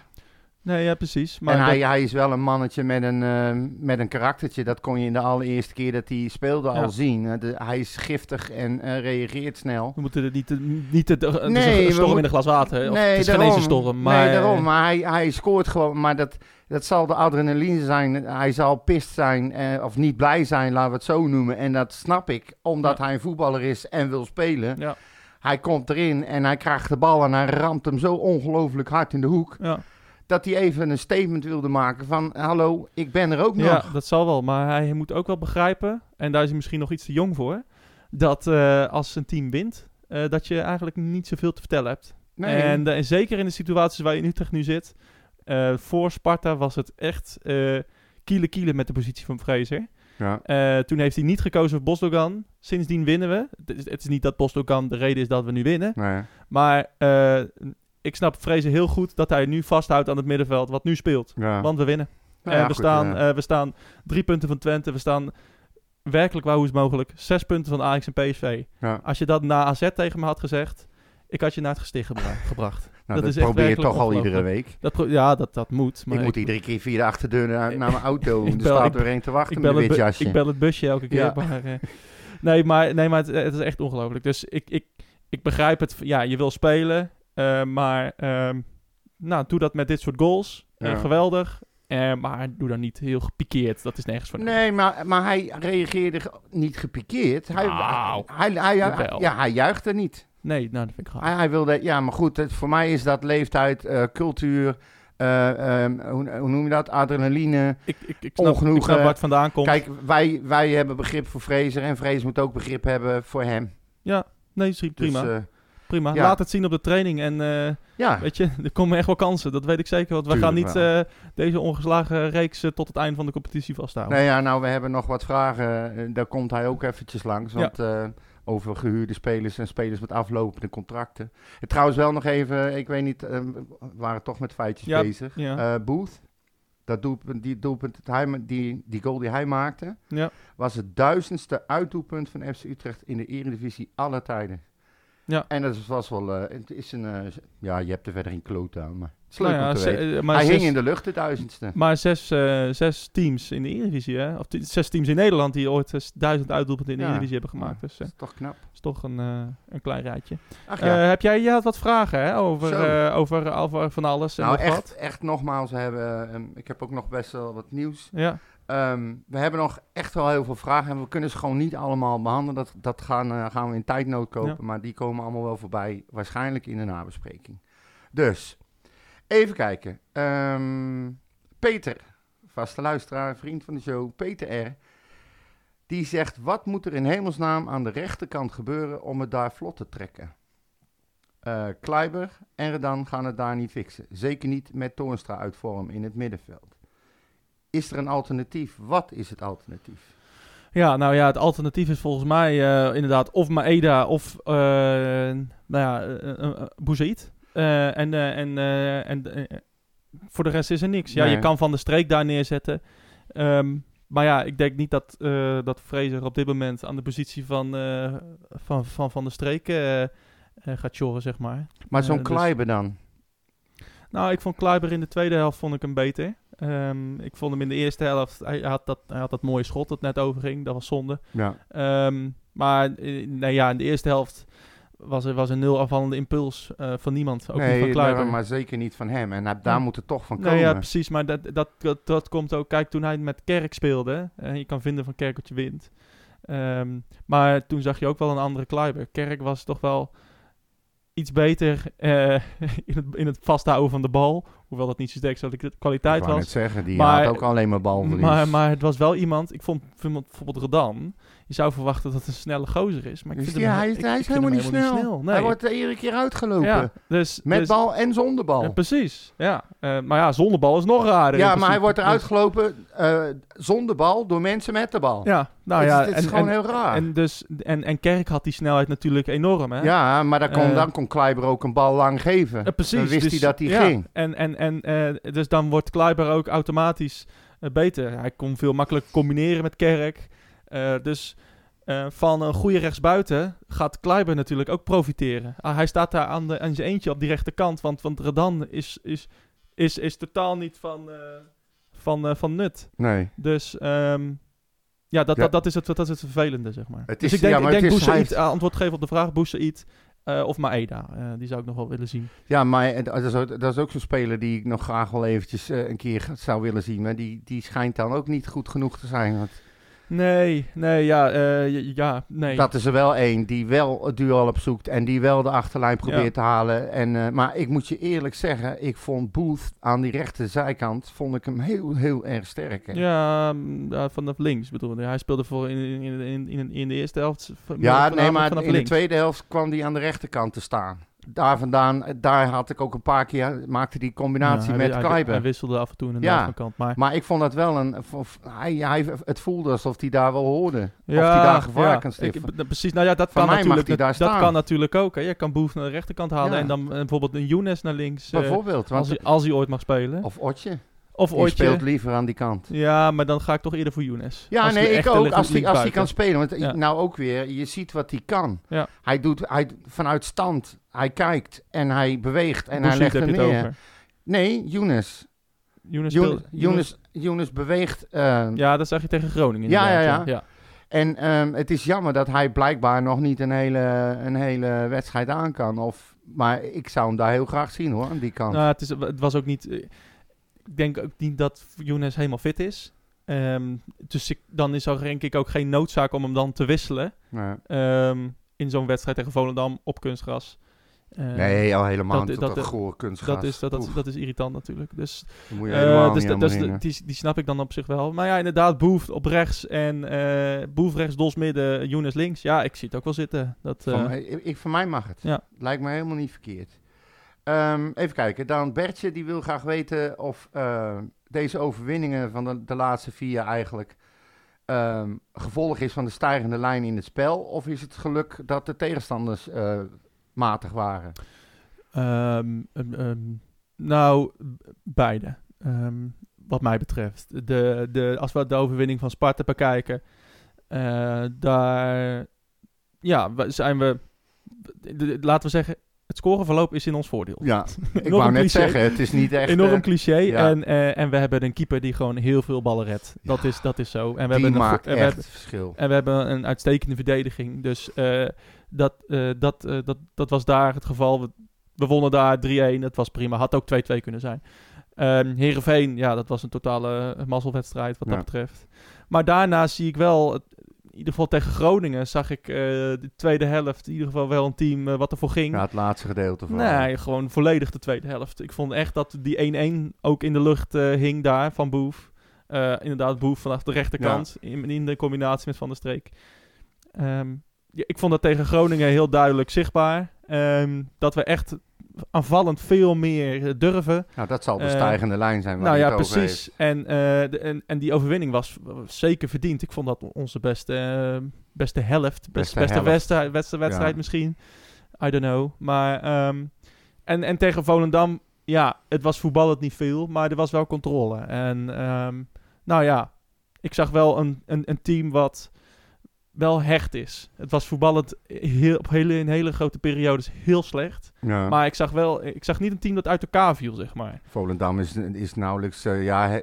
Nee, ja, precies. Maar en hij, dat- hij is wel een mannetje met een, eh, met een karaktertje. Dat kon je in de allereerste keer dat hij speelde Ja. al zien. De- hij is giftig en eh, reageert snel. we moeten er niet, te- niet het is een- Nee, een we storm in een glas water. Of, nee, het is geen daarom. eens een storm. Maar, nee, daarom. Maar hij, hij scoort gewoon. Maar dat, dat zal de adrenaline zijn. Hij zal pist zijn eh, of niet blij zijn, laten we het zo noemen. En dat snap ik, omdat Ja. hij een voetballer is en wil spelen. Ja, Hij komt erin en hij krijgt de bal en hij ramt hem zo ongelooflijk hard in de hoek. ja. Dat hij even een statement wilde maken van, hallo, ik ben er ook nog. ja, dat zal wel. Maar hij moet ook wel begrijpen, en daar is hij misschien nog iets te jong voor, dat eh, als een team wint, eh, dat je eigenlijk niet zoveel te vertellen hebt. Nee. En, eh, en zeker in de situaties waar je in Utrecht nu zit, eh, voor Sparta was het echt eh kiele kiele met de positie van Fraser. ja. Eh, toen heeft hij niet gekozen voor Bosdogan. Sindsdien winnen we. Het is, het is niet dat Bosdogan de reden is dat we nu winnen. Nee. Maar eh, ik snap Fraser heel goed dat hij nu vasthoudt aan het middenveld wat nu speelt. Ja. Want we winnen. Nou Eh, we, goed, staan, eh, we staan drie punten van Twente. We staan werkelijk waar hoe is mogelijk. Zes punten van Ajax en PSV. Als je dat na AZ tegen me had gezegd, ik had je naar het gesticht gebra- gebracht. Nou, dat dat, is echt probeer je toch al iedere week. Dat ja, dat, dat moet. Maar ik moet iedere keer via de achterdeur naar, naar mijn auto. Ik er staat er een te wachten ik met bel, een wit jasje. ik bel het busje elke keer. Maar, eh, nee, maar, nee, maar het, het is echt ongelooflijk. Dus ik, ik, ik begrijp het. Ja, je wil spelen. Eh, maar ehm, nou, doe dat met dit soort goals. Eh, Ja. geweldig. Eh, maar doe dan niet heel gepikeerd. Dat is nergens voor. nodig. Nee, maar, maar hij reageerde ge- niet gepikeerd. Hij, Nou, hij, hij, hij, jawel. ja, hij juichte niet. Nee, nou, dat vind ik gaaf. Hij, hij wilde, ja, maar goed, het, voor mij is dat leeftijd, eh, cultuur, eh, ehm, hoe, hoe noem je dat, adrenaline. Ik, ik, ik, snap, ik snap waar het vandaan komt. Kijk, wij, wij hebben begrip voor Fraser en Fraser moet ook begrip hebben voor hem. nee, is prima. Dus, eh, prima. ja. Laat het zien op de training. En eh, ja, weet je, er komen echt wel kansen. Dat weet ik zeker. Want we gaan niet eh, deze ongeslagen reeks eh, tot het einde van de competitie vasthouden. nee, ja, nou, we hebben nog wat vragen. daar komt hij ook eventjes langs. Want over gehuurde spelers en spelers met aflopende contracten. En trouwens wel nog even, ik weet niet, we waren toch met feitjes bezig. Booth, dat doelpunt, die, doelpunt, hij, die, die goal die hij maakte, Ja. was het duizendste uitdoelpunt van FC Utrecht in de Eredivisie aller tijden. Ja. En dat was wel, eh, het is een, eh, ja, je hebt er verder geen kloot aan, maar het is leuk Nou ja, om te ze- weten. eh, maar hij zes- hing in de lucht, de duizendste. Maar zes, zes teams in de Eredivisie, hè? Of zes teams in Nederland die ooit duizend uitdoelpunten in de Ja. Eredivisie hebben gemaakt. Dus dat is toch knap. is toch een, een klein rijtje. Ach ja. heb jij, jij had wat vragen hè? Over, over, over van alles en nou, nog echt, wat? echt nogmaals, we hebben, ehm, ik heb ook nog best wel wat nieuws. Ja, Ehm, we hebben nog echt wel heel veel vragen en we kunnen ze gewoon niet allemaal behandelen. Dat, dat gaan, eh, gaan we in tijdnood kopen, Ja. maar die komen allemaal wel voorbij, waarschijnlijk in de nabespreking. Dus, even kijken. Ehm, Peter, vaste luisteraar, vriend van de show, Peter R. Die zegt, wat moet er in hemelsnaam aan de rechterkant gebeuren om het daar vlot te trekken? Eh Kleiber en Redan gaan het daar niet fixen. Zeker niet met Toornstra uit vorm in het middenveld. Is er een alternatief? Wat is het alternatief? Ja, nou ja, het alternatief is volgens mij eh, inderdaad of Maeda of eh nou ja. Eh, en en, en voor de rest is er niks. Ja, Nee. je kan Van de Streek daar neerzetten. Ehm, maar ja, ik denk niet dat, dat Fraser op dit moment aan de positie van van, van, van de Streek gaat sjorren, zeg maar. Maar zo'n dus- Kleiber dan? Nou, ik vond Kleiber in de tweede helft vond ik hem beter. Ehm, ik vond hem in de eerste helft, hij had dat, hij had dat mooie schot dat net overging. Dat was zonde. Ja. Ehm, maar nee, ja, in de eerste helft was er, was een nul afvallende impuls eh, van niemand. Ook niet van Nee, Kluiber. maar zeker niet van hem. En daar Ja. moet het toch van komen. Nee, ja, precies. Maar dat, dat, dat, dat komt ook... Kijk, toen hij met Kerk speelde... eh, je kan vinden van Kerk wat je wint. Ehm, maar toen zag je ook wel een andere Kluiber. Kerk was toch wel iets beter eh, in, het, in het vasthouden van de bal. Hoewel dat niet zo sterk zo de kwaliteit ik was. net zeggen, die Maar- had ook alleen maar balverlies. Maar, maar het was wel iemand... Ik vond vond bijvoorbeeld Redan... Je zou verwachten dat het een snelle gozer is. Maar ik Dus vind hem, hij, ik- hij ik is helemaal niet snel. Nee. Hij wordt er iedere keer uitgelopen. ja, dus, Met dus- bal en zonder bal. Ja, precies, ja. Eh, maar ja, zonder bal is nog raarder. Ja, maar hij wordt eruit gelopen eh, zonder bal door mensen met de bal. Ja, nou Het ja. is, het is en, gewoon en, heel raar. en, dus, en, en Kerk had die snelheid natuurlijk enorm, hè? ja, maar dan kon, Eh, dan kon Kleiber ook een bal lang geven. Eh, precies. Dan wist dus- hij dat hij ja, ging. En, en, en eh, dus dan wordt Kleiber ook automatisch eh, beter. Hij kon veel makkelijker combineren met Kerk. Eh, dus eh, van een goede rechtsbuiten gaat Kleiber natuurlijk ook profiteren. Ah, hij staat daar aan, de, aan zijn eentje op die rechterkant. Want, want Redan is, is, is, is totaal niet van, eh, van, van nut. Nee. Dus ehm, ja, dat, Ja. Dat, dat, is het, dat is het vervelende, zeg maar. Het dus is- ik denk, ja, maar ik denk is- heeft- antwoord geven op de vraag, Boussaïd eh of Maeda. Eh, die zou ik nog wel willen zien. Ja, maar dat is ook, dat is ook zo'n speler die ik nog graag wel eventjes een keer zou willen zien. Maar die, die schijnt dan ook niet goed genoeg te zijn. Want Nee, nee, ja, eh, j- ja, nee. Dat is er wel één die wel het duel opzoekt en die wel de achterlijn probeert Ja. te halen. En, eh, maar ik moet je eerlijk zeggen, ik vond Booth aan die rechterzijkant, vond ik hem heel, heel erg sterk. hè. Ja, mm, ja, vanaf links bedoel ik. Hij speelde voor in, in, in, in, in de eerste helft. Ja, nee, maar vanaf in de tweede helft kwam hij aan de rechterkant te staan. Daar vandaan, daar had ik ook een paar keer, maakte die combinatie Ja, met hij- Kleiber. Hij wisselde af en toe in de Ja. kant. Maar Maar ik vond dat wel een, of- hij, hij, het voelde alsof hij daar wel hoorde. ja, of hij daar gevaar ja, kan precies, nou ja, dat Van kan natuurlijk. dat staan. kan natuurlijk ook. Hè. Je kan Boef naar de rechterkant halen en dan eh, bijvoorbeeld een Younes naar links. eh, Bijvoorbeeld, want, als, hij, als hij ooit mag spelen. Of Otje, of ooit. speelt liever aan die kant. Ja, maar dan ga ik toch eerder voor Younes. Ja, nee, ik ook. Als hij, als kan spelen. Want Ja. nou ook weer, je ziet wat hij kan. Ja. Hij doet hij, vanuit stand, hij kijkt en hij beweegt en hij legt hem neer. over. Nee, Younes. Younes Younes, Younes, Younes beweegt. eh, Ja, dat zag je tegen Groningen. Ja, ja, inderdaad, ja. En ehm, het is jammer dat hij blijkbaar nog niet een hele, een hele wedstrijd aan kan. Of, maar ik zou hem daar heel graag zien hoor, aan die kant. Nou, het, is, het was ook niet. Ik denk ook niet dat Younes helemaal fit is. Ehm, dus ik, dan is er denk ik ook geen noodzaak om hem dan te wisselen. Nee. ehm, in zo'n wedstrijd tegen Volendam op kunstgras. Eh, nee, al helemaal dat- niet dat- dat goor kunstgras. Dat is, dat, dat, dat is irritant natuurlijk. Dus, moet je eh, dus beginnen. die, die snap ik dan op zich wel. Maar ja, inderdaad, Boef op rechts en eh Boef rechts, Dos midden, Younes links. Ja, ik zie het ook wel zitten. Dat, Van eh, ik, ik- voor mij mag het. Ja. Lijkt me helemaal niet verkeerd. Ehm, even kijken. Dan Bertje, die wil graag weten of eh, deze overwinningen van de, laatste vier eigenlijk ehm, gevolg is van de stijgende lijn in het spel. Of is het geluk dat de tegenstanders eh, matig waren? Ehm, nou, beide. Wat mij betreft. De, de, als we de overwinning van Sparta bekijken, eh, daar ja, zijn we. laten we zeggen, het scoreverloop is in ons voordeel. Ja, ik wou net cliché. zeggen, het is niet echt... Enorm eh, cliché. ja. En, eh, en we hebben een keeper die gewoon heel veel ballen redt. Dat, is, dat is zo. En we hebben een, maakt go- en we echt hebben, het verschil. en we hebben een uitstekende verdediging. Dus eh, dat, dat, dat, dat was daar het geval. We, we wonnen daar 3-1. Dat was prima. Had ook 2-2 kunnen zijn. Ehm Heerenveen, ja, dat was een totale mazzelwedstrijd wat Ja. dat betreft. Maar daarna zie ik wel, het- ieder geval tegen Groningen, zag ik eh, de tweede helft in ieder geval wel een team eh, wat ervoor ging. Ja, het laatste gedeelte van. Nee, gewoon volledig de tweede helft. Ik vond echt dat die 1-1 ook in de lucht eh, hing daar van Boef. Inderdaad, Boef vanaf de rechterkant in, in de combinatie met Van der Streek. Ehm, ja, ik vond dat tegen Groningen heel duidelijk zichtbaar. Ehm, dat we echt aanvallend veel meer eh, durven. Nou, dat zal de Eh, stijgende lijn zijn waar nou ja, precies. En, eh, de, en, en die overwinning was, zeker verdiend. Ik vond dat onze beste, beste helft. Best, Beste beste wedstrijd, Ja. misschien. I don't know. Maar, ehm, en, en tegen Volendam, ja, het was voetballend niet veel, maar er was wel controle. En ehm, nou ja, ik zag wel een, een, een team wat wel hecht is. Het was voetballend heel, op hele, in hele grote periodes heel slecht. Ja. Maar ik zag wel, ik zag niet een team dat uit elkaar viel, zeg maar. Volendam is, is nauwelijks eh, ja, he-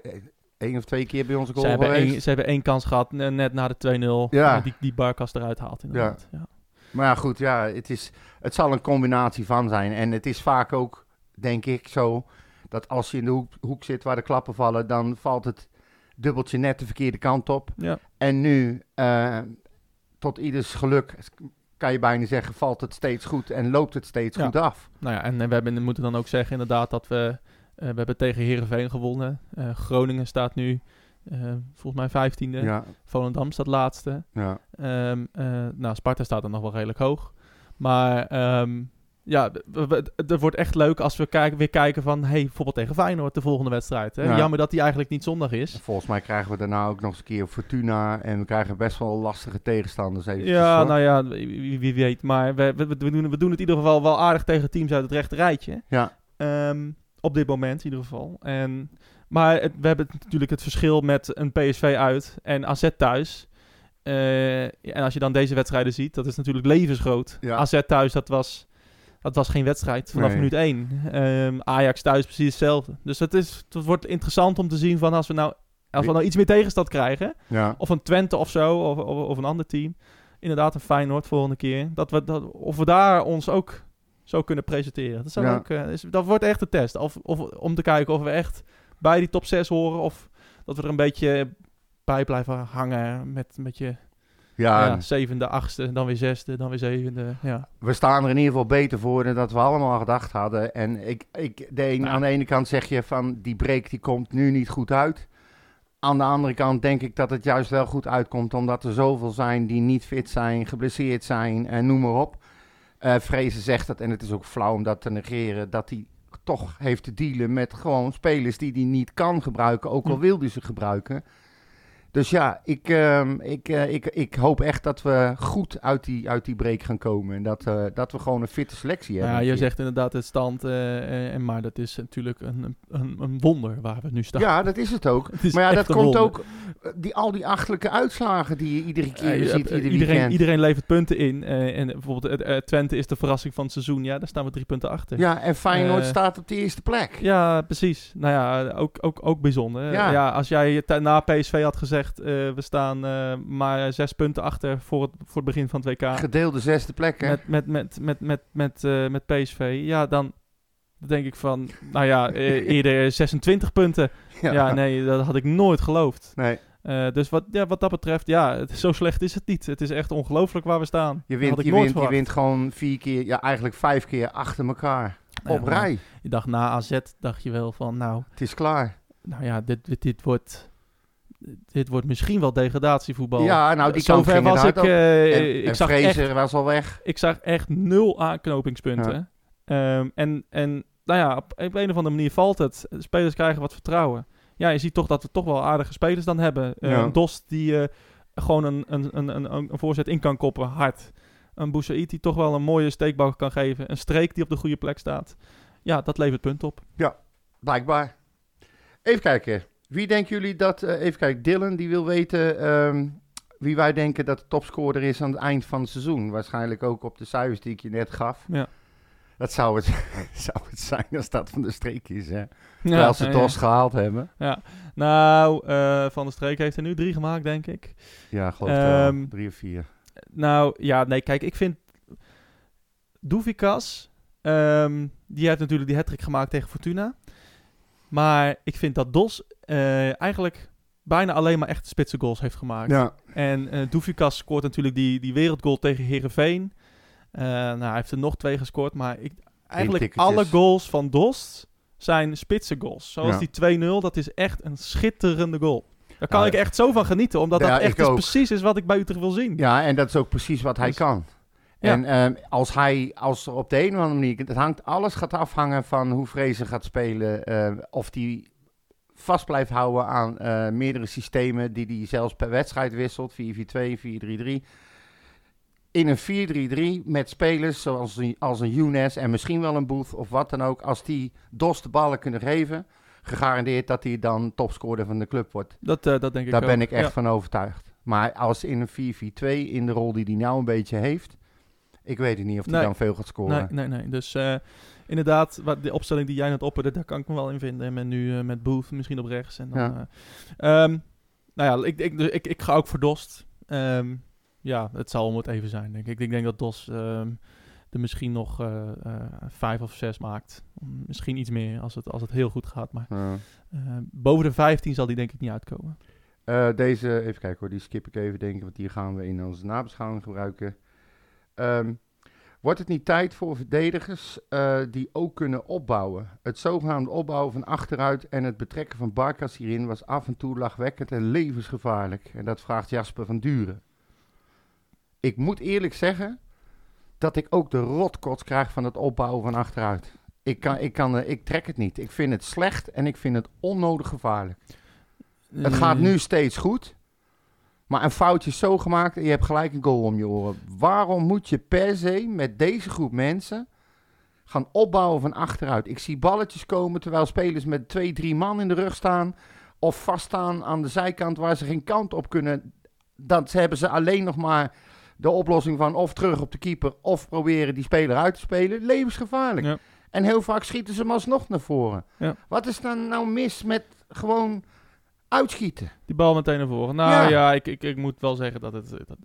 één of twee keer bij onze Ze goal hebben, geweest. één, ze hebben één kans gehad, ne- net na de 2-0. Ja. Die, die Barkas eruit haalt inderdaad. Ja. Maar ja, goed, ja, het, is, het zal een combinatie van zijn. En het is vaak ook, denk ik, zo dat als je in de hoek, hoek zit waar de klappen vallen, dan valt het dubbeltje net de verkeerde kant op. Ja. En nu, eh, tot ieders geluk, kan je bijna zeggen, valt het steeds goed en loopt het steeds Ja. goed af. Nou ja, en, eh, we hebben, moeten dan ook zeggen inderdaad dat we... eh, we hebben tegen Herenveen gewonnen. Eh, Groningen staat nu volgens mij vijftiende. Ja, Volendam staat laatste. ja. Ehm, eh, nou, Sparta staat er nog wel redelijk hoog. Maar ehm, ja, het wordt echt leuk als we weer kijken van... Hey, bijvoorbeeld tegen Feyenoord, de volgende wedstrijd. Hè? Ja. Jammer dat die eigenlijk niet zondag is. Volgens mij krijgen we daarna ook nog eens een keer Fortuna en we krijgen best wel lastige tegenstanders. Eventjes, Ja, hoor. nou ja, wie, wie weet. Maar we, we, we, doen, we doen het in ieder geval wel aardig tegen teams uit het rechte rijtje. Ja. Ehm, Op dit moment in ieder geval. En, maar het- we hebben natuurlijk het verschil met een PSV uit en AZ thuis. Eh, en als je dan deze wedstrijden ziet, dat is natuurlijk levensgroot. Ja. AZ thuis, dat was, dat was geen wedstrijd vanaf Nee. minuut 1. Ehm, Ajax thuis precies hetzelfde. Dus het, is, het wordt interessant om te zien van als we nou, als we nou iets meer tegenstand krijgen, Ja. of een Twente of zo, of, of, of een ander team. Inderdaad, een Feyenoord volgende keer. Dat we, dat, of we daar ons ook zo kunnen presenteren. Dat, zou Ja. ook, eh, is, dat wordt echt een test. Of, of, om te kijken of we echt bij die top 6 horen. Of dat we er een beetje bij blijven hangen met een beetje Ja, ja, zevende, achtste, dan weer zesde, dan weer zevende. Ja. we staan er in ieder geval beter voor dan dat we allemaal gedacht hadden. En ik, ik, de een, Nou. aan de ene kant zeg je van die break die komt nu niet goed uit. Aan de andere kant denk ik dat het juist wel goed uitkomt, omdat er zoveel zijn die niet fit zijn, geblesseerd zijn en noem maar op. Eh Vrezen zegt het, en het is ook flauw om dat te negeren, dat hij toch heeft te dealen met gewoon spelers die hij niet kan gebruiken, ook al Hm. wil hij ze gebruiken. Dus ja, ik, ehm, ik, eh, ik, ik hoop echt dat we goed uit die, uit die break gaan komen. En dat, eh, dat we gewoon een fitte selectie hebben. ja, je zegt inderdaad het stand. eh, en maar dat is natuurlijk een, een, een wonder waar we nu staan. Ja, dat is het ook. Het Maar ja, dat komt wonder. ook... Die, al die achtelijke uitslagen die je iedere keer je ziet, hebt, ieder iedereen, weekend. iedereen levert punten in. en bijvoorbeeld Twente is de verrassing van het seizoen. Ja, daar staan we drie punten achter. Ja, en Feyenoord staat op de eerste plek. Ja, precies. Nou ja, ook, ook, ook bijzonder. Ja. Ja. als jij na PSV had gezegd, eh, we staan eh, maar zes punten achter voor het, voor het begin van het WK. Gedeelde zesde plek, hè? Met, met, met, met, met, met, eh, met PSV. Ja, dan denk ik van, nou ja, eerder 26 punten. Ja. nee, dat had ik nooit geloofd. Nee, dus wat, ja, wat dat betreft, ja, het, zo slecht is het niet. Het is echt ongelooflijk waar we staan. je wint, je, wint, je wint gewoon vier keer, ja eigenlijk vijf keer achter elkaar. Nou op rij. Je dacht na AZ, dacht je wel van, nou, Het is klaar. nou ja, dit, dit, dit wordt... Dit wordt misschien wel degradatievoetbal. Ja, nou die kant ging was ik. en, ik, en zag echt, was al weg. ik zag echt nul aanknopingspunten. Ehm, en, en nou ja, op, op een of andere manier valt het. De spelers krijgen wat vertrouwen. Ja, je ziet toch dat we toch wel aardige spelers dan hebben. Ja. Een Dos die eh, gewoon een, een, een, een, een voorzet in kan koppen, hard. Een Boussaïd die toch wel een mooie steekbal kan geven. Een streek die op de goede plek staat. Ja, dat levert punt op. Blijkbaar. Even kijken. Wie denken jullie dat... eh, even kijken. Dylan die wil weten ehm, wie wij denken dat de topscorer is aan het eind van het seizoen. Waarschijnlijk ook op de cijfers die ik je net gaf. Ja. Dat zou het, zou het zijn als dat van de streek is. Hè? Terwijl ze ja, Dos gehaald hebben. ja. Nou, eh, Van der Streek heeft er nu drie gemaakt, denk ik. Ja, geloof ik wel. Ehm, Drie of vier. Nou, ja, nee, kijk, ik vind... Doevikas, ehm, die heeft natuurlijk die hat gemaakt tegen Fortuna. Maar ik vind dat Dos eh, eigenlijk bijna alleen maar echte spitse goals heeft gemaakt. Ja. En eh Doevikas scoort natuurlijk die, die wereldgoal tegen Herenveen. nou, hij heeft er nog twee gescoord, maar ik, eigenlijk alle goals van Dos zijn spitse goals. Zoals Ja. die 2-0, dat is echt een schitterende goal. Daar kan Ja, ik echt zo van genieten, omdat dat echt is ook. precies is wat ik bij Utrecht wil zien. ja, en dat is ook precies wat hij Dus- kan. Ja. En ehm, als hij, als er op de een of andere manier, het hangt, alles gaat afhangen van hoe Vrezen gaat spelen. eh, of hij vast blijft houden aan eh, meerdere systemen die hij zelfs per wedstrijd wisselt. 4-4-2, 4-3-3. In een 4-3-3 met spelers zoals een, als een Younes en misschien wel een Booth of wat dan ook. Als die Dos de ballen kunnen geven, gegarandeerd dat hij dan topscorer van de club wordt. Dat, eh, dat denk ik Daar ook. ben ik echt Ja. van overtuigd. Maar als in een 4-4-2, in de rol die hij nou een beetje heeft, ik weet het niet of hij Nee. dan veel gaat scoren. Nee, nee, nee. Dus eh, inderdaad, wat, de opstelling die jij net opperde, daar kan ik me wel in vinden. En met nu eh, met Booth misschien op rechts. En dan, Ja. ja. nou ja, ik, ik, dus ik, ik ga ook voor Dost. Ehm, ja, het zal om het even zijn, denk ik. Ik denk dat Dos ehm, er misschien nog eh, eh, vijf of zes maakt. Misschien iets meer als het, als het heel goed gaat. Maar Ja. eh, boven de 15 zal die denk ik niet uitkomen. Eh, deze, even kijken hoor, die skip ik even denken, want die gaan we in onze nabeschouwing gebruiken. Ehm, wordt het niet tijd voor verdedigers eh, die ook kunnen opbouwen? Het zogenaamde opbouwen van achteruit en het betrekken van Barkas hierin was af en toe lachwekkend en levensgevaarlijk. En dat vraagt Jasper van Duren. Ik moet eerlijk zeggen dat ik ook de rotkots krijg van het opbouwen van achteruit. Ik, kan, ik, kan, eh, ik trek het niet. Ik vind het slecht en ik vind het onnodig gevaarlijk. Het gaat nu steeds goed. Maar een foutje is zo gemaakt en je hebt gelijk een goal om je oren. Waarom moet je per se met deze groep mensen gaan opbouwen van achteruit. Ik zie balletjes komen terwijl spelers met twee, drie man in de rug staan. Of vaststaan aan de zijkant waar ze geen kant op kunnen. Dat hebben ze alleen nog maar de oplossing van of terug op de keeper of proberen die speler uit te spelen. Levensgevaarlijk. Ja. En heel vaak schieten ze hem alsnog naar voren. Ja. Wat is dan nou mis met gewoon uitschieten? Die bal meteen naar voren. Nou Ja. ja, ik, ik, ik moet wel zeggen dat het... Dat,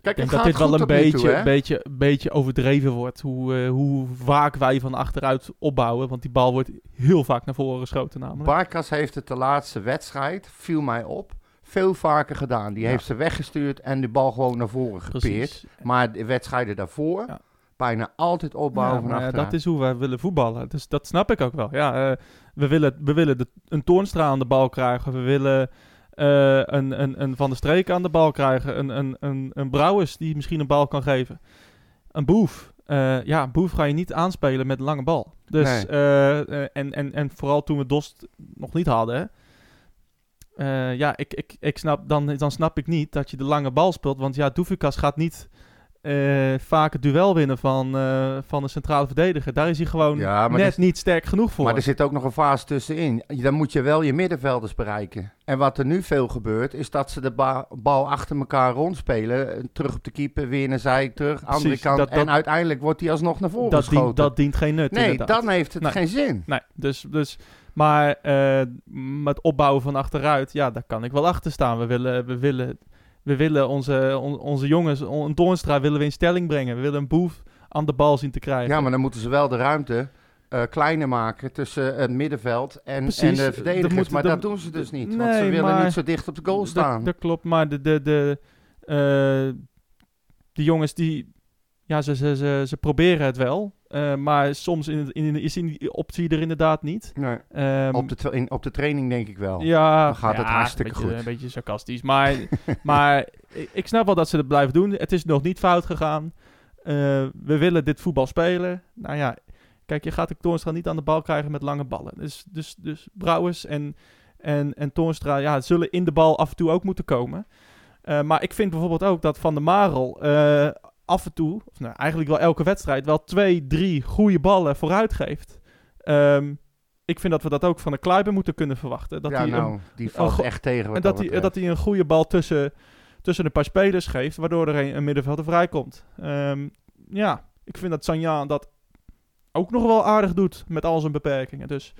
Kijk, ik denk dat dit wel een beetje, toe, beetje, beetje overdreven wordt. Hoe, eh, hoe vaak wij van achteruit opbouwen. Want die bal wordt heel vaak naar voren geschoten namelijk. Barkas heeft het de laatste wedstrijd, viel mij op, veel vaker gedaan. Die Ja. heeft ze weggestuurd en de bal gewoon naar voren gepeerd. Precies. Maar de wedstrijden daarvoor, Ja. Bijna altijd opbouwen Ja, van achteruit. dat is hoe wij willen voetballen. Dus dat snap ik ook wel. Ja, eh, we willen, we willen de, een Toornstra aan de bal krijgen. We willen eh, een, een, een Van der Streek aan de bal krijgen. Een, een, een, een Brouwers die misschien een bal kan geven. Een Boef. Eh, ja, een Boef ga je niet aanspelen met een lange bal. Dus, Nee. eh, eh, en, en, en vooral toen we Dost nog niet hadden... hè. Eh, ja, ik, ik, ik snap, dan, dan snap ik niet dat je de lange bal speelt. Want ja, Doefikas gaat niet eh, vaak het duel winnen van, eh, van de centrale verdediger. Daar is hij gewoon Ja, net niet sterk genoeg voor. Maar er zit ook nog een fase tussenin. Dan moet je wel je middenvelders bereiken. En wat er nu veel gebeurt, is dat ze de ba- bal achter elkaar rondspelen. eh, Terug op de keeper, weer naar zij, terug, andere kant. dat- en uiteindelijk wordt hij alsnog naar voren dat, geschoten. dient, dat dient geen nut. nee, inderdaad. dan heeft het Nee. geen zin. Nee, dus, dus, maar eh, met opbouwen van achteruit, ja, daar kan ik wel achter staan. We willen, we willen, we willen onze, on- onze jongens, on- een Toornstra willen we in stelling brengen. We willen een boef aan de bal zien te krijgen. Ja, maar dan moeten ze wel de ruimte eh, kleiner maken tussen het middenveld en, Precies. en de verdedigers. moet- maar dat- dat doen ze dus niet. want ze willen niet zo dicht op de goal staan. Dat, klopt, maar de, de, de, die jongens die, ja, ze, ze, ze, ze proberen het wel. Eh, maar soms in, in, is die optie er inderdaad niet. nee, Ehm, op, de in, op de training denk ik wel. Ja, Dan gaat het hartstikke een beetje, goed. Een beetje sarcastisch. Maar, maar ik- snap wel dat ze het blijven doen. Het is nog niet fout gegaan. Eh, we willen dit voetbal spelen. Nou ja, kijk, je gaat de Toornstra niet aan de bal krijgen met lange ballen. Dus, dus, dus Brouwers en, en, en Toornstra ja, zullen in de bal af en toe ook moeten komen. Eh, maar ik vind bijvoorbeeld ook dat Van der Marel eh, af en toe, of nou, eigenlijk wel elke wedstrijd, wel twee, drie goede ballen vooruit geeft. Ehm, ik vind dat we dat ook van de Kluiber moeten kunnen verwachten. Dat ja, hij een nou, die valt echt tegen en dat, hij, dat hij een goede bal tussen, tussen een paar spelers geeft, waardoor er een, een middenvelder vrijkomt. Ehm, ja, ik vind dat Sanja dat ook nog wel aardig doet met al zijn beperkingen. Dus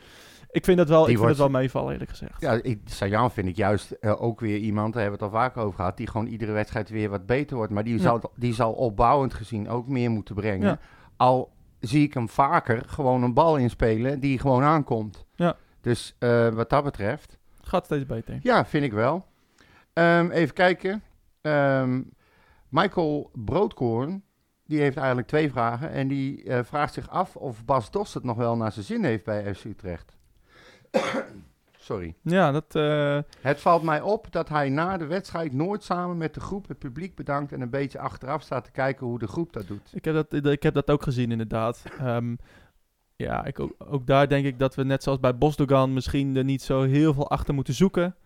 ik vind het wel, Die ik vind het wel meevallen eerlijk gezegd. Ja, ik, Sajan vind ik juist eh, ook weer iemand, daar hebben we het al vaak over gehad, die gewoon iedere wedstrijd weer wat beter wordt. Maar die, Ja. die zal opbouwend gezien ook meer moeten brengen. Ja. Al zie ik hem vaker gewoon een bal inspelen die gewoon aankomt. Ja. Dus eh, wat dat betreft, Gaat steeds beter. ja, vind ik wel. Ehm, even kijken. Ehm, Michael Broodkoorn, die heeft eigenlijk twee vragen. En die eh, vraagt zich af of Bas Dost het nog wel naar zijn zin heeft bij FC Utrecht. Sorry. Ja, dat, eh, Het valt mij op dat hij na de wedstrijd nooit samen met de groep het publiek bedankt en een beetje achteraf staat te kijken hoe de groep dat doet. ik, heb dat, ik heb dat ook gezien inderdaad. Ehm, ja, ik, ook, ook daar denk ik dat we net zoals bij Bosdogan misschien er niet zo heel veel achter moeten zoeken.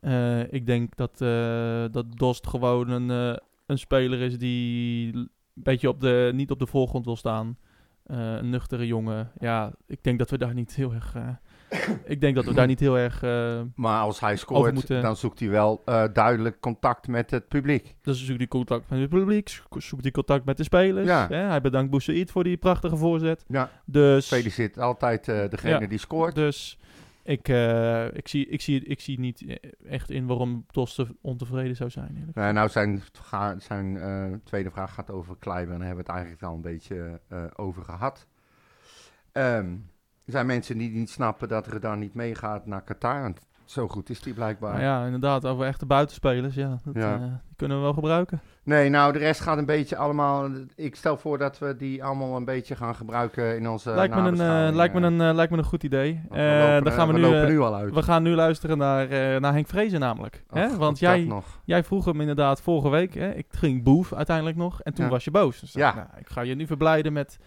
Eh, ik denk dat, eh, dat Dost gewoon een, een speler is die een beetje op de, niet op de voorgrond wil staan. Een nuchtere jongen. Ja, ik denk dat we daar niet heel erg... ik denk dat we daar niet heel erg... eh Maar als hij scoort, moeten- dan zoekt hij wel eh, duidelijk contact met het publiek. dus zoekt hij contact met het publiek, zo- zoekt hij contact met de spelers. Ja. Hè? Hij bedankt Boussaïd voor die prachtige voorzet. Ja, Dus, feliciteert altijd eh, degene Ja. die scoort. dus ik, ik, zie, ik, zie, ik zie niet echt in waarom Toste ontevreden zou zijn. nou, zijn, zijn tweede vraag gaat over Kleiber en daar hebben we het eigenlijk al een beetje over gehad. Ehm, er zijn mensen die niet snappen dat Redan niet meegaat naar Qatar. Zo goed is die blijkbaar. Ja, inderdaad, over echte buitenspelers, ja, dat, Ja. eh, die kunnen we wel gebruiken. Nee, nou, de rest gaat een beetje allemaal... Ik stel voor dat we die allemaal een beetje gaan gebruiken in onze lijkt, me een, eh, lijkt, me een, eh, lijkt me een goed idee. We lopen, dan gaan we, we nu, lopen nu al uit. we gaan nu luisteren naar, naar Henk Vrezen namelijk. Och, hè? Want jij, jij vroeg hem inderdaad vorige week. Hè? Ik ging boef uiteindelijk nog. En toen Ja. was je boos. Dus Ja. nou, ik ga je nu verblijden met.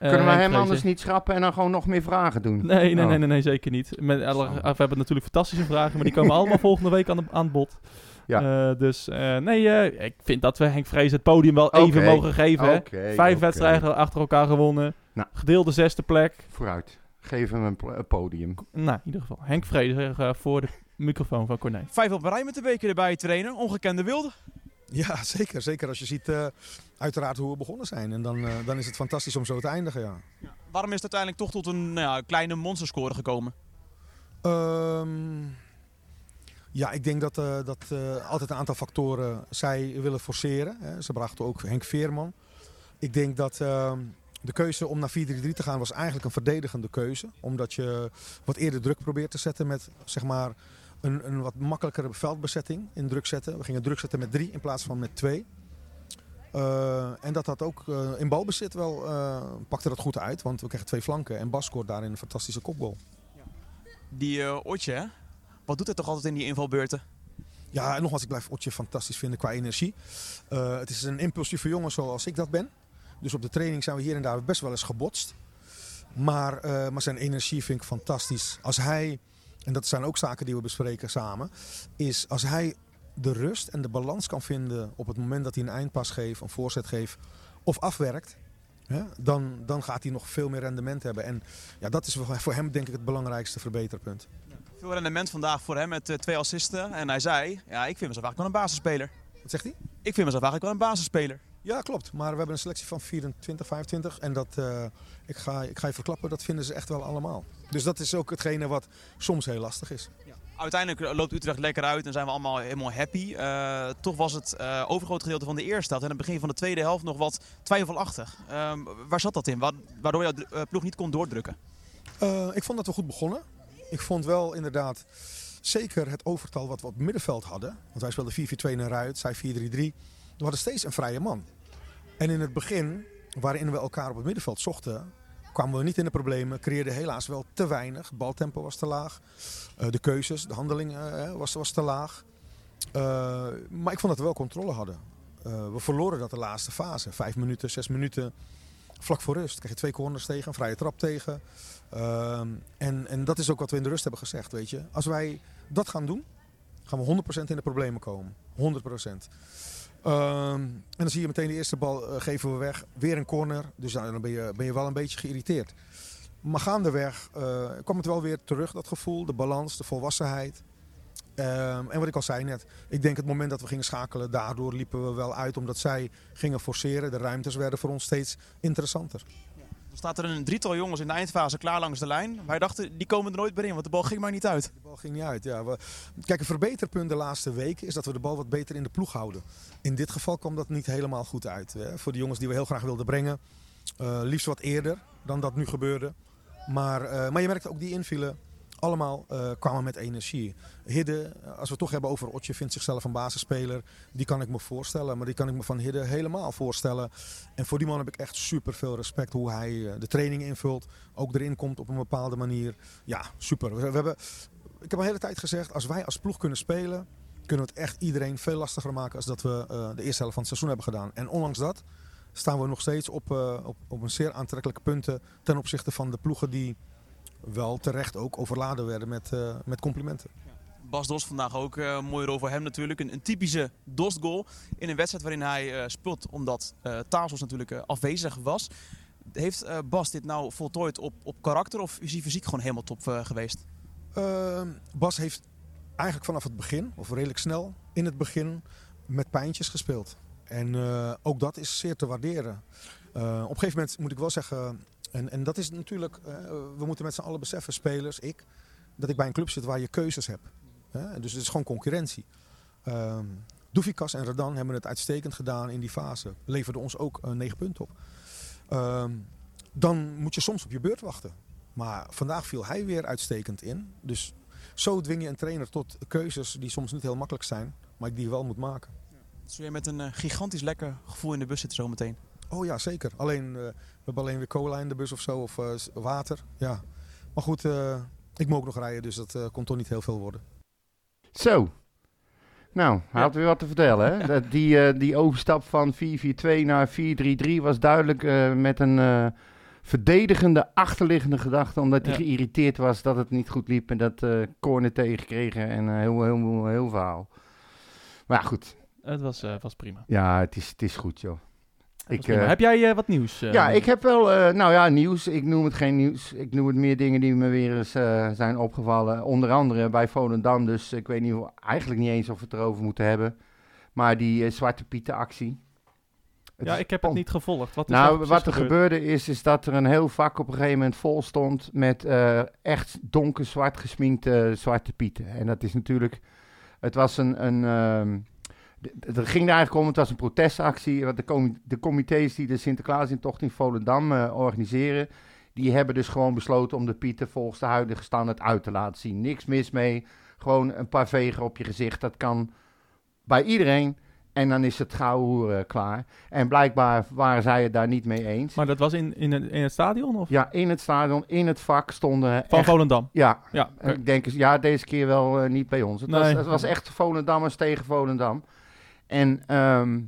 Eh, Kunnen we hem Vrezen. anders niet schrappen en dan gewoon nog meer vragen doen? Nee, nee, Oh. nee, nee, nee, zeker niet. Met, alle- Zo. we hebben natuurlijk fantastische vragen, maar die komen allemaal volgende week aan, de, aan bod. Ja. Eh, dus eh, nee, eh, ik vind dat we Henk Vrees het podium wel even mogen geven. Vijf wedstrijden achter elkaar gewonnen. Nou. Gedeelde zesde plek. Vooruit. Geef hem een, podium. Nou, in ieder geval. Henk Vreder eh, voor de microfoon van Corné. Vijf op rij met de beker erbij trainen. Ongekende wilde. Ja, zeker. Zeker als je ziet eh, uiteraard hoe we begonnen zijn. En dan, eh, dan is het fantastisch om zo te eindigen, ja. Waarom is het uiteindelijk toch tot een nou ja, kleine monsterscore gekomen? Ehm, ja, ik denk dat, eh, dat altijd een aantal factoren zij willen forceren. Hè. Ze brachten ook Henk Veerman. Ik denk dat ehm, de keuze om naar 4-3-3 te gaan was eigenlijk een verdedigende keuze. Omdat je wat eerder druk probeert te zetten met zeg maar, een, een wat makkelijkere veldbezetting in druk zetten. We gingen druk zetten met drie in plaats van met twee. Eh, en dat had ook eh, in balbezit wel, eh, pakte dat goed uit. Want we kregen twee flanken en Bas scoort daarin een fantastische kopgoal. Die Otje, wat doet hij toch altijd in die invalbeurten? Ja, en nogmaals, ik blijf Otje fantastisch vinden qua energie. Het is een impulsieve jongen zoals ik dat ben. Dus op de training zijn we hier en daar best wel eens gebotst. Maar, maar zijn energie vind ik fantastisch. Als hij, en dat zijn ook zaken die we bespreken samen, is als hij de rust en de balans kan vinden op het moment dat hij een eindpas geeft, een voorzet geeft of afwerkt. Hè, dan, dan gaat hij nog veel meer rendement hebben. En ja, dat is voor hem denk ik het belangrijkste verbeterpunt. Veel rendement vandaag voor hem met eh, twee assisten. En hij zei, ja, ik vind mezelf eigenlijk wel een basisspeler. Wat zegt hij? Ik vind mezelf eigenlijk wel een basisspeler. Ja, klopt. Maar we hebben een selectie van 24, 25. En dat, eh, ik, ga, ik ga je verklappen, dat vinden ze echt wel allemaal. Dus dat is ook hetgene wat soms heel lastig is. Uiteindelijk loopt Utrecht lekker uit en zijn we allemaal helemaal happy. Eh, toch was het eh overgrote gedeelte van de eerste helft en het begin van de tweede helft nog wat twijfelachtig. Ehm, waar zat dat in? Wa- Waardoor jouw eh, ploeg niet kon doordrukken? Ik vond dat we goed begonnen. Ik vond wel inderdaad zeker het overtal wat we op het middenveld hadden. Want wij speelden 4-4-2 naar Ruit, zij 4-3-3. We hadden steeds een vrije man. En in het begin, waarin we elkaar op het middenveld zochten, kwamen we niet in de problemen. Creëerden helaas wel te weinig. Baltempo was te laag. Eh, de keuzes, de handeling eh, was, was te laag. Eh, maar ik vond dat we wel controle hadden. We verloren dat de laatste fase. Vijf minuten, zes minuten. Vlak voor rust kreeg je twee corners tegen, een vrije trap tegen. Ehm, en, en dat is ook wat we in de rust hebben gezegd, weet je. Als wij dat gaan doen, gaan we 100% in de problemen komen. 100%. Ehm, en dan zie je meteen de eerste bal eh, geven we weg. Weer een corner. Dus nou, dan ben je, ben je wel een beetje geïrriteerd. Maar gaandeweg eh, kwam het wel weer terug, dat gevoel. De balans, de volwassenheid. Ehm, en wat ik al zei net, ik denk het moment dat we gingen schakelen, daardoor liepen we wel uit omdat zij gingen forceren. De ruimtes werden voor ons steeds interessanter. Er staat er een drietal jongens in de eindfase klaar langs de lijn. Wij dachten, die komen er nooit meer in, want de bal ging maar niet uit. De bal ging niet uit. Ja. We, kijk, een verbeterpunt de laatste weken is dat we de bal wat beter in de ploeg houden. In dit geval kwam dat niet helemaal goed uit. Hè. Voor de jongens die we heel graag wilden brengen. eh, liefst wat eerder dan dat nu gebeurde. Maar, eh, maar je merkt ook die invielen. Allemaal eh, kwamen met energie. Hidde, als we het toch hebben over Otje, vindt zichzelf een basisspeler. Die kan ik me voorstellen. Maar die kan ik me van Hidde helemaal voorstellen. En voor die man heb ik echt super veel respect hoe hij eh, de training invult. Ook erin komt op een bepaalde manier. Ja, super. We, hebben, ik heb al hele tijd gezegd, als wij als ploeg kunnen spelen, kunnen we het echt iedereen veel lastiger maken als dat we eh, de eerste helft van het seizoen hebben gedaan. En ondanks dat staan we nog steeds op, op, op een zeer aantrekkelijke punten ten opzichte van de ploegen die wel terecht ook overladen werden met, eh, met complimenten. Bas Dos vandaag ook een mooie rol voor hem natuurlijk. Een, een typische Dost-goal in een wedstrijd waarin hij eh, speelt omdat eh Tazos natuurlijk afwezig was. Heeft Bas dit nou voltooid op, op karakter of is hij fysiek gewoon helemaal top geweest? Uh, Bas heeft eigenlijk vanaf het begin, of redelijk snel in het begin, met pijntjes gespeeld. En uh, ook dat is zeer te waarderen. Uh, op een gegeven moment moet ik wel zeggen, en, en dat is natuurlijk, uh, we moeten met z'n allen beseffen, spelers, ik, dat ik bij een club zit waar je keuzes hebt. Hè? Dus het is gewoon concurrentie. Uh, Doefikas en Radan hebben het uitstekend gedaan in die fase. Leverden ons ook uh, negen punten op. Uh, dan moet je soms op je beurt wachten. Maar vandaag viel hij weer uitstekend in. Dus zo dwing je een trainer tot keuzes die soms niet heel makkelijk zijn, maar die je wel moet maken. Zul je met een uh, gigantisch lekker gevoel in de bus zitten zometeen? Oh ja, zeker. Alleen, uh, we hebben alleen weer cola in de bus of zo, of uh, water. Ja. Maar goed, uh, ik moet ook nog rijden, dus dat uh, komt toch niet heel veel worden. Zo. Nou, hij had weer wat te vertellen. Hè? Dat die, uh, die overstap van 4-4-2 naar 4-3-3 was duidelijk uh, met een uh, verdedigende achterliggende gedachte. Omdat hij ja. geïrriteerd was dat het niet goed liep en dat uh, corner tegenkregen en uh, heel, heel, heel, heel verhaal. Maar ja, goed. Het was, uh, was prima. Ja, het is, het is goed, joh. Ik, eh, Heb jij eh, wat nieuws? eh, ja, ik heb wel, nou ja, nieuws. Ik noem het geen nieuws. Ik noem het meer dingen die me weer eens zijn opgevallen. Onder andere bij Volendam. Dus ik weet niet, eigenlijk niet eens of we het erover moeten hebben. Maar die Zwarte Pieten actie. Het Ja, ik heb het niet gevolgd. Wat is Nou, wat er gebeurd? gebeurde is, is dat er een heel vak op een gegeven moment vol stond met echt donker zwart gesminkte Zwarte Pieten. En dat is natuurlijk, het was een, een ehm, er ging er eigenlijk om, het was een protestactie. Want de, com de comité's die de Sinterklaasintocht in Volendam eh, organiseren, die hebben dus gewoon besloten om de Pieten volgens de huidige standaard uit te laten zien. Niks mis mee, gewoon een paar vegen op je gezicht, dat kan bij iedereen. En dan is het gauw hoeren klaar. En blijkbaar waren zij het daar niet mee eens. Maar dat was in, in, het, in het stadion? Of? Ja, in het stadion, in het vak stonden Van echt... Volendam? Ja, Ja, ik denk, ja, deze keer wel eh, niet bij ons. Het, was, het was echt Volendammers tegen Volendam. En, ehm,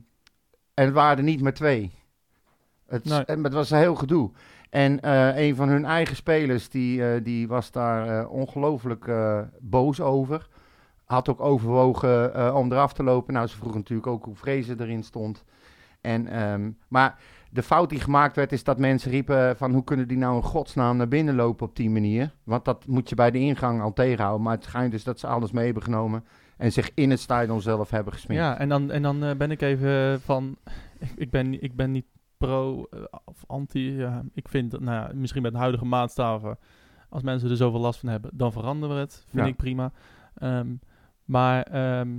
en het waren er niet maar twee. Het, Nee. het was een heel gedoe. En eh, een van hun eigen spelers, die, eh, die was daar eh, ongelooflijk boos over. Had ook overwogen om eraf te lopen. Nou, ze vroegen natuurlijk ook hoe Vrezen erin stond. En, ehm, maar de fout die gemaakt werd, is dat mensen riepen van... hoe kunnen die nou in godsnaam naar binnen lopen op die manier? Want dat moet je bij de ingang al tegenhouden. Maar het schijnt dus dat ze alles mee hebben genomen... en zich in het stadion zelf hebben gesminkt. Ja, en dan, en dan eh, ben ik even van... Ik, ik, ben, ik ben niet pro eh, of anti. Ik vind, dat, nou ja, misschien met de huidige maatstaven... als mensen er zoveel last van hebben, dan veranderen we het. Vind Ja. ik prima. Ehm, maar ehm,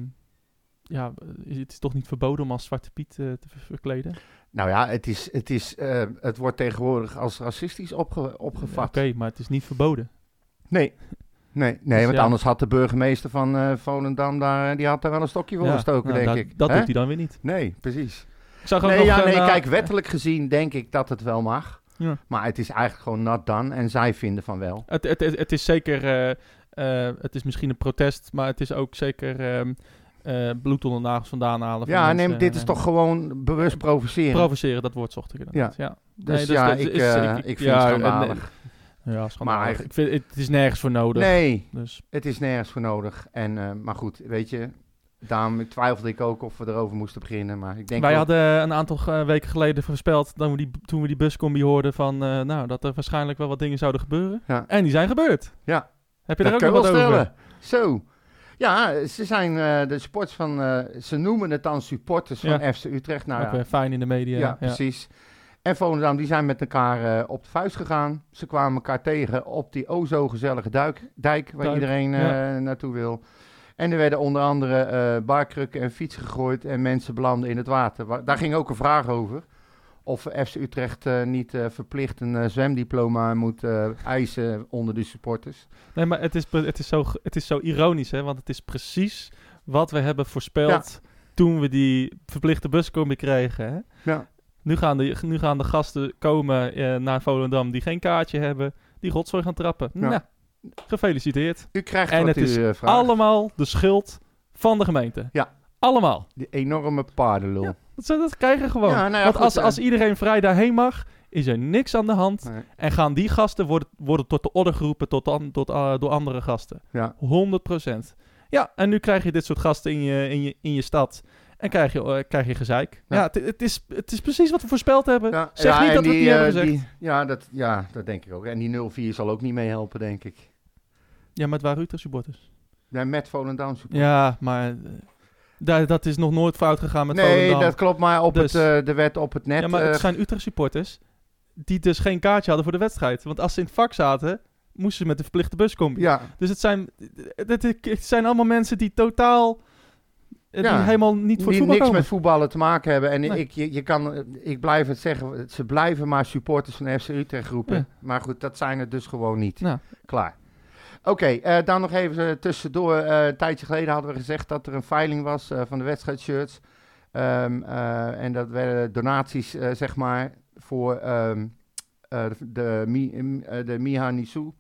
ja, het is toch niet verboden om als Zwarte Piet eh, te ver- verkleden? Nou ja, het, is, het, is, eh, het wordt tegenwoordig als racistisch opge- opgevat. Oké, maar het is niet verboden. Nee. Nee, nee Dus want ja. anders had de burgemeester van eh, Volendam daar, die had daar wel een stokje voor Ja, gestoken, nou, denk dat, ik. Dat doet hij dan weer niet. Nee, precies. Ik zag Nee, nog ja, een, nee eh, kijk, wettelijk gezien denk ik dat het wel mag. Ja. Maar het is eigenlijk gewoon not done en zij vinden van wel. Het, het, het, het is zeker, eh, eh, het is misschien een protest, maar het is ook zeker eh, bloed onder de nagels vandaan halen. van Ja, nee, mensen, maar dit is eh, toch gewoon bewust provoceren. Provoceren, dat woord zocht ik inderdaad. Ja. dus Nee, ja, dat ik, is- eh, ik, vind ja, het schandalig. Ja. Maar- ik vind, het is nergens voor nodig. nee, Dus, het is nergens voor nodig. En, eh, maar goed, weet je, daarom twijfelde ik ook of we erover moesten beginnen. Maar ik denk wij ook- hadden een aantal eh, weken geleden voorspeld, toen we die, toen we die buscombi hoorden, van, eh, nou, dat er waarschijnlijk wel wat dingen zouden gebeuren. Ja. En die zijn gebeurd. Ja. Heb je dat daar ook wat over? stellen. Zo. Ja, ze zijn eh, de sports van, eh, ze noemen het dan supporters van Ja. FC Utrecht. Nou ja, fijn in de media. Ja, precies. En Volendam, die zijn met elkaar eh, op de vuist gegaan. Ze kwamen elkaar tegen op die o zo gezellige duik, dijk, waar Duik, iedereen eh, naartoe wil. En er werden onder andere eh barkrukken en fietsen gegooid en mensen belanden in het water. Wa- Daar ging ook een vraag over. Of FC Utrecht niet verplicht een zwemdiploma moet eisen onder de supporters. Nee, maar het is, het, is zo, het is zo ironisch, hè? Want het is precies wat we hebben voorspeld toen we die verplichte buscombi kregen. Hè? Ja. Nu, gaan de, nu gaan de gasten komen eh, naar Volendam die geen kaartje hebben, die rotzooi gaan trappen. Ja. Nou, gefeliciteerd. U krijgt En wat het u is eh, vraagt. Allemaal de schuld van de gemeente. Ja. Allemaal. Die enorme paardenlul. Ja. Dat, dat krijgen gewoon. Ja, nou ja, Want goed, als, eh. als iedereen vrij daarheen mag, is er niks aan de hand. Nee. En gaan die gasten worden, worden tot de orde geroepen tot, an- tot, door andere gasten. Ja. 100%. Ja, en nu krijg je dit soort gasten in je, in je, in je stad. En krijg je, eh, krijg je gezeik. Ja. Ja, het, het, is, het is precies wat we voorspeld hebben. Ja, Zeg ja, niet dat we het die, niet hebben eh, gezegd. die- ja, dat, ja, dat denk ik ook. En die 0-4 zal ook niet meehelpen, denk ik. Ja, maar het waren Utrecht supporters. Ja, met Volendam support. Ja, maar eh, daar, dat is nog nooit fout gegaan met nee, Volendam. dat klopt, maar op Dus- het, eh, de wet op het net. ja, maar het zijn Utrecht supporters die dus geen kaartje hadden voor de wedstrijd. Want als ze in het vak zaten, moesten ze met de verplichte bus komen. ja, Dus het zijn, het, het zijn allemaal mensen die totaal... eh, Ja, die helemaal niet voor die voetbal niks komen. met voetballen te maken hebben. En Nee. ik, je, je kan, ik blijf het zeggen, ze blijven maar supporters van FC Utrecht roepen. Ja. Maar goed, dat zijn het dus gewoon niet. Klaar. Oké, eh, dan nog even eh, tussendoor. Eh, een tijdje geleden hadden we gezegd dat er een veiling was van de wedstrijdshirts. Ehm, eh, en dat werden donaties, zeg maar, voor ehm, eh, de, de, Mi- de Miha Nisu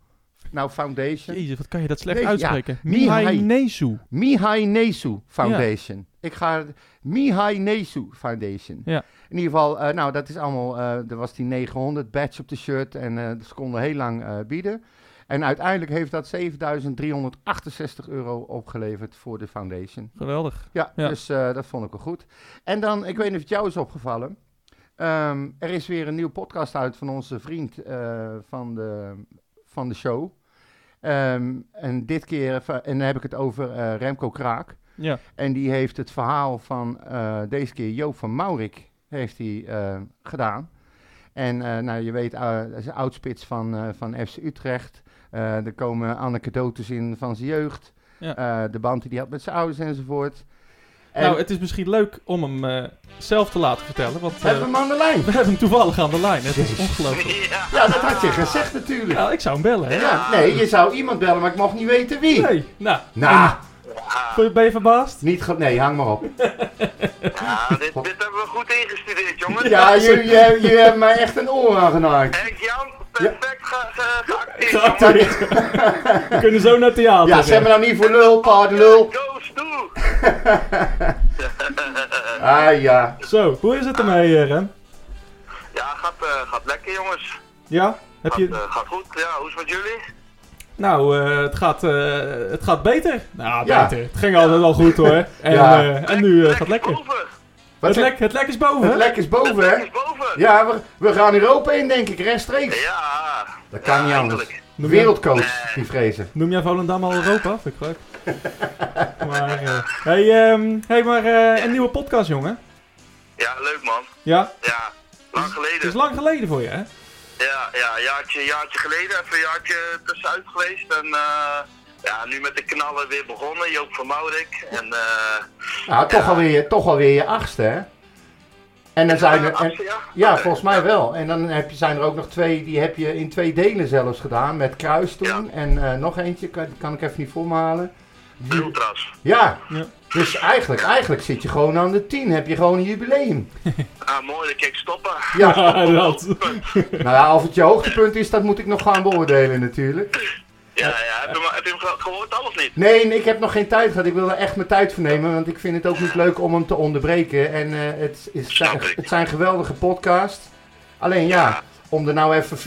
nou, Foundation. Jezus, wat kan je dat slecht Nee, uitspreken? Mihai- Mihai Nesu. Mihai Nesu Foundation. Ik ga Mihai Nesu Foundation. Ja. In ieder geval, eh, nou, dat is allemaal. eh er was die 900 badge op de shirt en eh ze konden heel lang eh, bieden. En uiteindelijk heeft dat 7368 euro opgeleverd voor de foundation. Geweldig. Ja, Ja. dus eh, dat vond ik wel goed. En dan, ik weet niet of het jou is opgevallen. Ehm, er is weer een nieuwe podcast uit van onze vriend eh, van, de, van de show. Ehm, en dit keer, en dan heb ik het over eh, Remco Kraak. Ja. En die heeft het verhaal van eh, deze keer Joop van Maurik heeft hij, eh, gedaan. En eh, nou, je weet, eh, dat is oudspits van, eh, van FC Utrecht. Eh, er komen anekdotes in van zijn jeugd. Ja. Eh, de band die hij had met zijn ouders enzovoort. En Nou, het is misschien leuk om hem eh, zelf te laten vertellen. Want eh, hebben we hem aan de lijn? we hebben hem toevallig aan de lijn. Het is ongelooflijk. Ja, Ja, dat had je gezegd natuurlijk. Ja, ik zou hem bellen, hè? Ja, nee, je zou iemand bellen, maar ik mocht niet weten wie. Nee. Nou, Nou, en- ben je verbaasd? niet ge- Nee, hang maar op. ja dit, dit hebben we goed ingestudeerd, jongens. Ja, je, je, je hebt mij echt een oor aangenaakt. Henk Jan, perfect ge, ge, geacteerd, Ja, jongen. We kunnen zo naar het theater. Ja, zeg me nou niet voor lul, paardenlul. Goes toe! Ah ja. Zo, hoe is het ermee, eh, Rem? Ja, gaat, eh, gaat lekker, jongens. Ja? Heb Gaat, je... eh, gaat goed. Ja, hoe is het met jullie? Nou, eh, het, gaat, eh, het gaat beter. Nou, Ja. beter. Het ging altijd al goed, hoor. En, Ja. eh, en nu gaat het lekker. Wat Het lek, het lek is boven, Het lek is boven, hè? Is boven. Ja, we, we gaan Europa in, denk ik, rechtstreeks. Ja. Dat kan Ja, niet anders. Noem jij, Wereldcoach, die vrezen. noem jij Volendam al Europa? Vind ik leuk. maar, eh, hey, ehm, hey, maar eh, een nieuwe podcast, jongen. Ja, leuk man. Ja, Ja, lang het geleden. is lang geleden voor je, hè? Ja, ja, een jaartje, jaartje geleden, even een jaartje tussenuit geweest. En eh, ja, nu met de knallen weer begonnen, Joop van Maurik. En eh Nou, toch alweer, toch alweer je achtste, hè? En dan zijn er... En, ja? volgens mij wel. En dan heb je, zijn er ook nog twee, die heb je in twee delen zelfs gedaan. Met Kruis toen. En eh, nog eentje, kan, die kan ik even niet voormalen. Die- Ultras. ja. Ja. Dus eigenlijk, eigenlijk zit je gewoon aan de tien. Heb je gewoon een jubileum. Ah, mooi, dan kan ik stoppen. Ja. dat. Nou ja, of het je hoogtepunt is, dat moet ik nog gaan beoordelen natuurlijk. Ja, ja, heb je, hem- heb je hem ge- gehoord al of niet? Nee, nee, ik heb nog geen tijd gehad. Ik wil er echt mijn tijd voor nemen, want ik vind het ook niet leuk om hem te onderbreken. En eh, het, is, het zijn geweldige podcasts. Alleen ja, om er nou even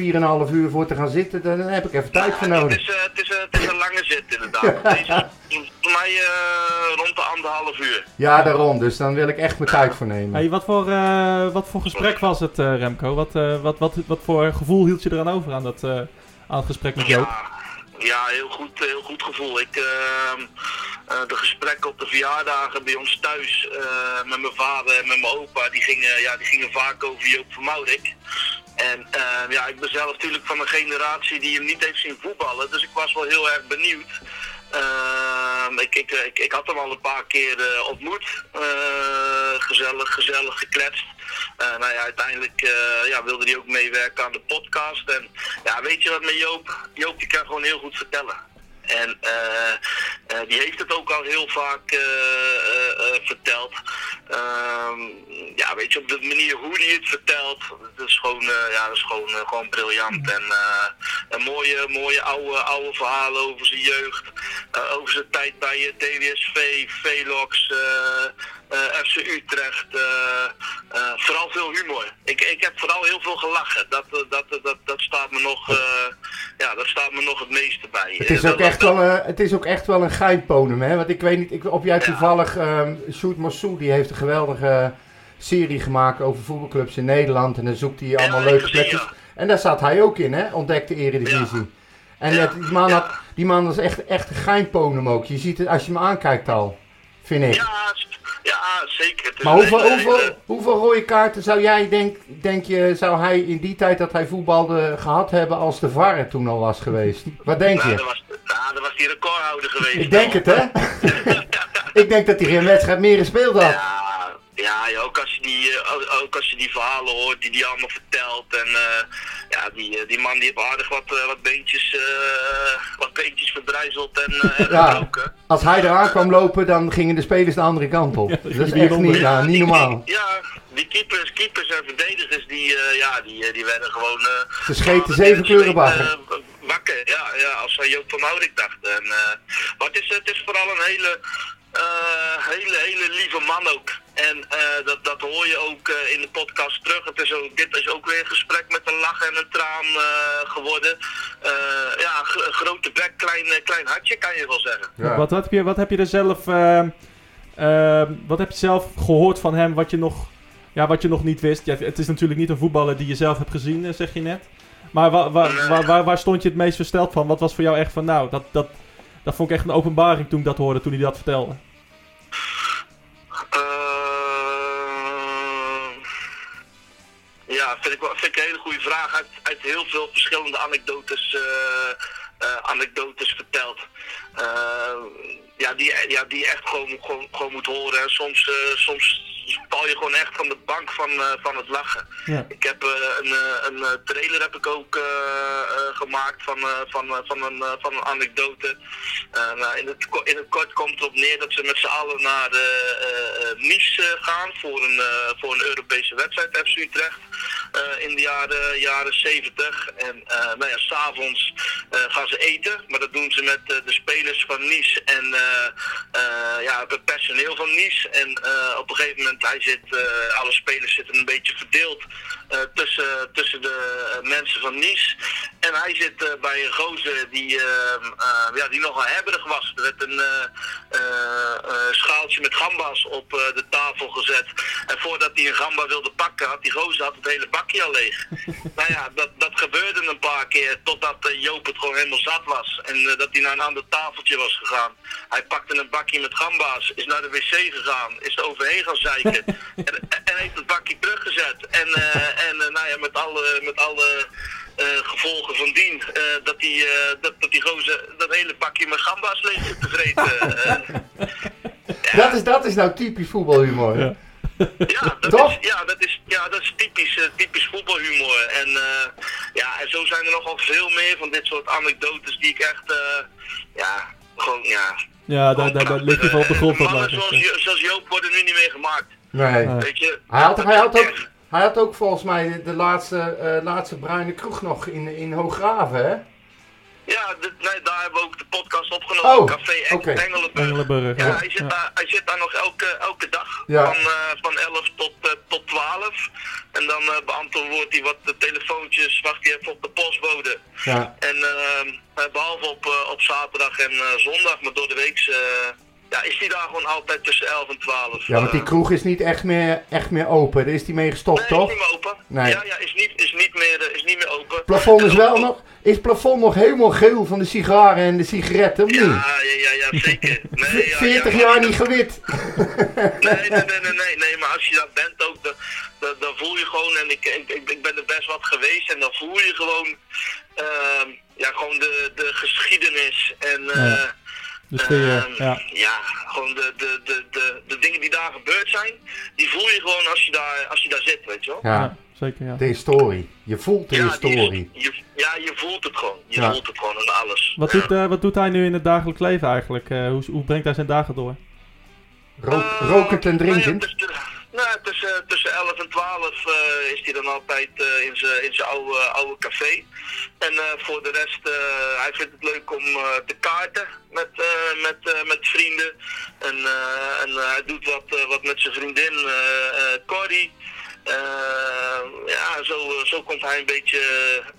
4,5 uur voor te gaan zitten, daar heb ik even tijd voor Het nodig. is, eh, het, is, eh, het is een lange zit inderdaad. Deze, voor mij eh, rond de anderhalf uur. Ja, daarom. Dus dan wil ik echt mijn tijd voor nemen. Hey, wat, voor, eh, wat voor gesprek was het, eh, Remco? Wat, eh, wat, wat, wat voor gevoel hield je eraan over aan, dat, eh, aan het gesprek met Joop? Ja, ja heel, goed, heel goed gevoel. Ik, ehm, eh, de gesprekken op de verjaardagen bij ons thuis eh, met mijn vader en met mijn opa, die gingen, ja, die gingen vaak over Joop van Maurik. En ja, ik ben zelf natuurlijk van een generatie die hem niet heeft zien voetballen, dus ik was wel heel erg benieuwd. Ehm, ik, ik, ik, ik had hem al een paar keer eh, ontmoet. Eh, gezellig, gezellig gekletst. Eh, nou ja, uiteindelijk ja, wilde hij ook meewerken aan de podcast. En ja, weet je wat met Joop? Joop die kan gewoon heel goed vertellen. En eh, eh, die heeft het ook al heel vaak eh, verteld. Ehm, ja, weet je, op de manier hoe hij het vertelt, dat is gewoon, ja, dat is gewoon, gewoon briljant. En een mooie, mooie oude, oude verhalen over zijn jeugd, over zijn tijd bij DWSV, Velox, FC Utrecht. eh, eh, vooral veel humor. Ik, ik heb vooral heel veel gelachen. Dat, eh, dat, dat, dat, staat me nog, eh, ja, dat staat me nog het meeste bij. Het is, Eh, ook echt wel, eh, het is ook echt wel een geitpodem, hè? Want ik weet niet, ik, of jij toevallig, ehm Sjoerd Mossou, die heeft een geweldige serie gemaakt over voetbalclubs in Nederland. En dan zoekt hij allemaal Ja, leuke plekjes. ja. En daar zat hij ook in, hè? Ontdekte Eredivisie. En die, man had, die man was echt, echt een geitpodem ook. Je ziet het als je hem aankijkt al, vind ik. Ja, ja, zeker. Maar hoeveel, hoeveel, hoeveel rode kaarten zou jij, denk, denk je, zou hij in die tijd dat hij voetbalde gehad hebben als de VAR toen al was geweest? Wat denk Nou, je? dat was, nou, dat was die recordhouder geweest. Ik denk het, hè? ik denk dat hij geen wedstrijd meer gespeeld had. Ja, ja, ook, als je die, eh, ook- als je die verhalen hoort die die allemaal vertelt. En eh, ja, die, eh, die man die heeft aardig wat, eh, wat, beentjes, eh, wat beentjes verdrijzeld en, eh, en Ja. gebroken. Als hij eraan kwam lopen, dan gingen de spelers de andere kant op. Ja, dat is echt niet, ja, niet normaal. die- ja, die keepers, keepers en verdedigers, die, eh, ja, die, die werden gewoon... eh, Ze scheten zeven kleuren wakker, ja, ja, als zij Joop van Maurik dachten. En, eh, maar het is, het is vooral een hele, hele, hele lieve man ook. En eh, dat, dat hoor je ook eh, in de podcast terug. Het is ook, dit is ook weer een gesprek met een lach en een traan eh, geworden. Eh, ja, grote bek, klein, eh, klein hartje kan je wel zeggen. Ja. Wat, heb je, wat heb je er zelf, ehm, ehm, wat heb je zelf gehoord van hem wat je nog ja, wat je nog niet wist. Ja, het is natuurlijk niet een voetballer die je zelf hebt gezien, eh, zeg je net. Maar wa- wa- waar, waar stond je het meest versteld van? Wat was voor jou echt van, nou, dat, dat, dat vond ik echt een openbaring toen ik dat hoorde, toen hij dat vertelde. Eh, ja, vind ik, vind ik een hele goede vraag. Uit, uit heel veel verschillende anekdotes, eh, eh, anekdotes verteld. Eh, ja, die, ja, die je echt gewoon, gewoon, gewoon moet horen. En soms, eh, soms val je gewoon echt van de bank van, eh, van het lachen. Ja. Ik heb eh, een, eh, een trailer heb ik ook gemaakt van, van, van, een, van een anekdote. Nou, in, het, in het kort komt het erop neer dat ze met z'n allen naar Nice gaan voor een, voor een Europese wedstrijd, FC Utrecht. in de jaren, jaren 70. En nou ja, s'avonds gaan ze eten, maar dat doen ze met de spelers van Nice en ja, het personeel van Nice. En op een gegeven moment, hij zit, eh, alle spelers zitten een beetje verdeeld tussen, tussen de eh, mensen van Nice. En hij zit eh, bij een gozer die, eh, eh, ja, die nogal hebberig was. Er werd een eh, eh, eh, schaaltje met gamba's op eh, de tafel gezet. En voordat hij een gamba wilde pakken, had die gozer had het hele bakje al leeg. nou ja, dat, dat gebeurde een paar keer totdat eh, Joop het gewoon helemaal zat was. En eh, dat hij naar een ander tafeltje was gegaan. Hij pakte een bakje met gamba's, is naar de wc gegaan, is er overheen gaan zeiken. en, en heeft het bakje teruggezet. En, eh, en eh, nou ja, met alle, met alle eh, gevolgen van dien, eh, dat, die, eh, dat, dat die gozer dat hele bakje met gamba's leeg zit te vreten. Dat is, dat is nou typisch voetbalhumor. Ja. Ja, dat Toch? is, ja, dat is, ja, dat is typisch, typisch voetbalhumor. En, eh, ja, en zo zijn er nogal veel meer van dit soort anekdotes die ik echt, eh, ja, gewoon, ja. Ja, daar, daar, daar lig je van op de grond. Mannen zoals, Joop worden nu niet meer gemaakt. Nee. Weet je? Hij had, Dat hij, had ook, hij had ook volgens mij de, de laatste, eh, laatste bruine kroeg nog in, in Hooggraven, hè? Ja, nee, daar hebben we ook de podcast opgenomen. Oh, Café. Engelenburg. Engelenburg, Ja, ja. hij, zit Ja. Daar, hij zit daar nog elke, elke dag. Ja. Van, eh, van 11 tot, eh, tot 12. En dan eh, beantwoordt hij wat de telefoontjes, wacht hij even op de postbode. Ja. En ehm, eh, behalve op, eh, op zaterdag en eh, zondag, maar door de week ja, is hij daar gewoon altijd tussen 11 en 12. Ja, want die Eh, kroeg is niet echt meer, echt meer open. Daar is die mee gestopt, nee, toch? is niet meer open. Nee. Ja, ja, is niet, is niet, meer, eh, is niet meer open. plafond is wel nog... Is plafond nog helemaal geel van de sigaren en de sigaretten, of niet? Ja, ja, ja, ja, zeker. Nee, ja, 40 ja, jaar niet gewit. Nee, nee, nee, nee, nee, nee, maar als je dat bent ook, dan, dan, dan voel je gewoon, en ik, ik, ik- ik ben er best wat geweest, en dan voel je gewoon, ehm, ja, gewoon de, de geschiedenis en, eh, Ja. De sfeer, ehm, ja. ja, gewoon de, de, de, de, de dingen die daar gebeurd zijn, die voel je gewoon als je daar, als je daar zit, weet je wel. Ja, ja, zeker, ja. de historie. Je voelt de is- historie. je, ja, je voelt het gewoon. Je Ja. voelt het gewoon en alles. Wat Ja. doet, eh, wat doet hij nu in het dagelijks leven eigenlijk? Eh, hoe, hoe brengt hij zijn dagen door? Rook, Eh, rokend en nou ja, drinkend. Nou, tussen, tussen 11 en 12 eh, is hij dan altijd eh, in zijn in zijn oude, oude café. En eh, voor de rest, hij vindt het leuk om te kaarten met, met, met vrienden. En, en hij doet wat, wat met zijn vriendin Corrie. Eh, ja, zo, eh, zo komt hij een beetje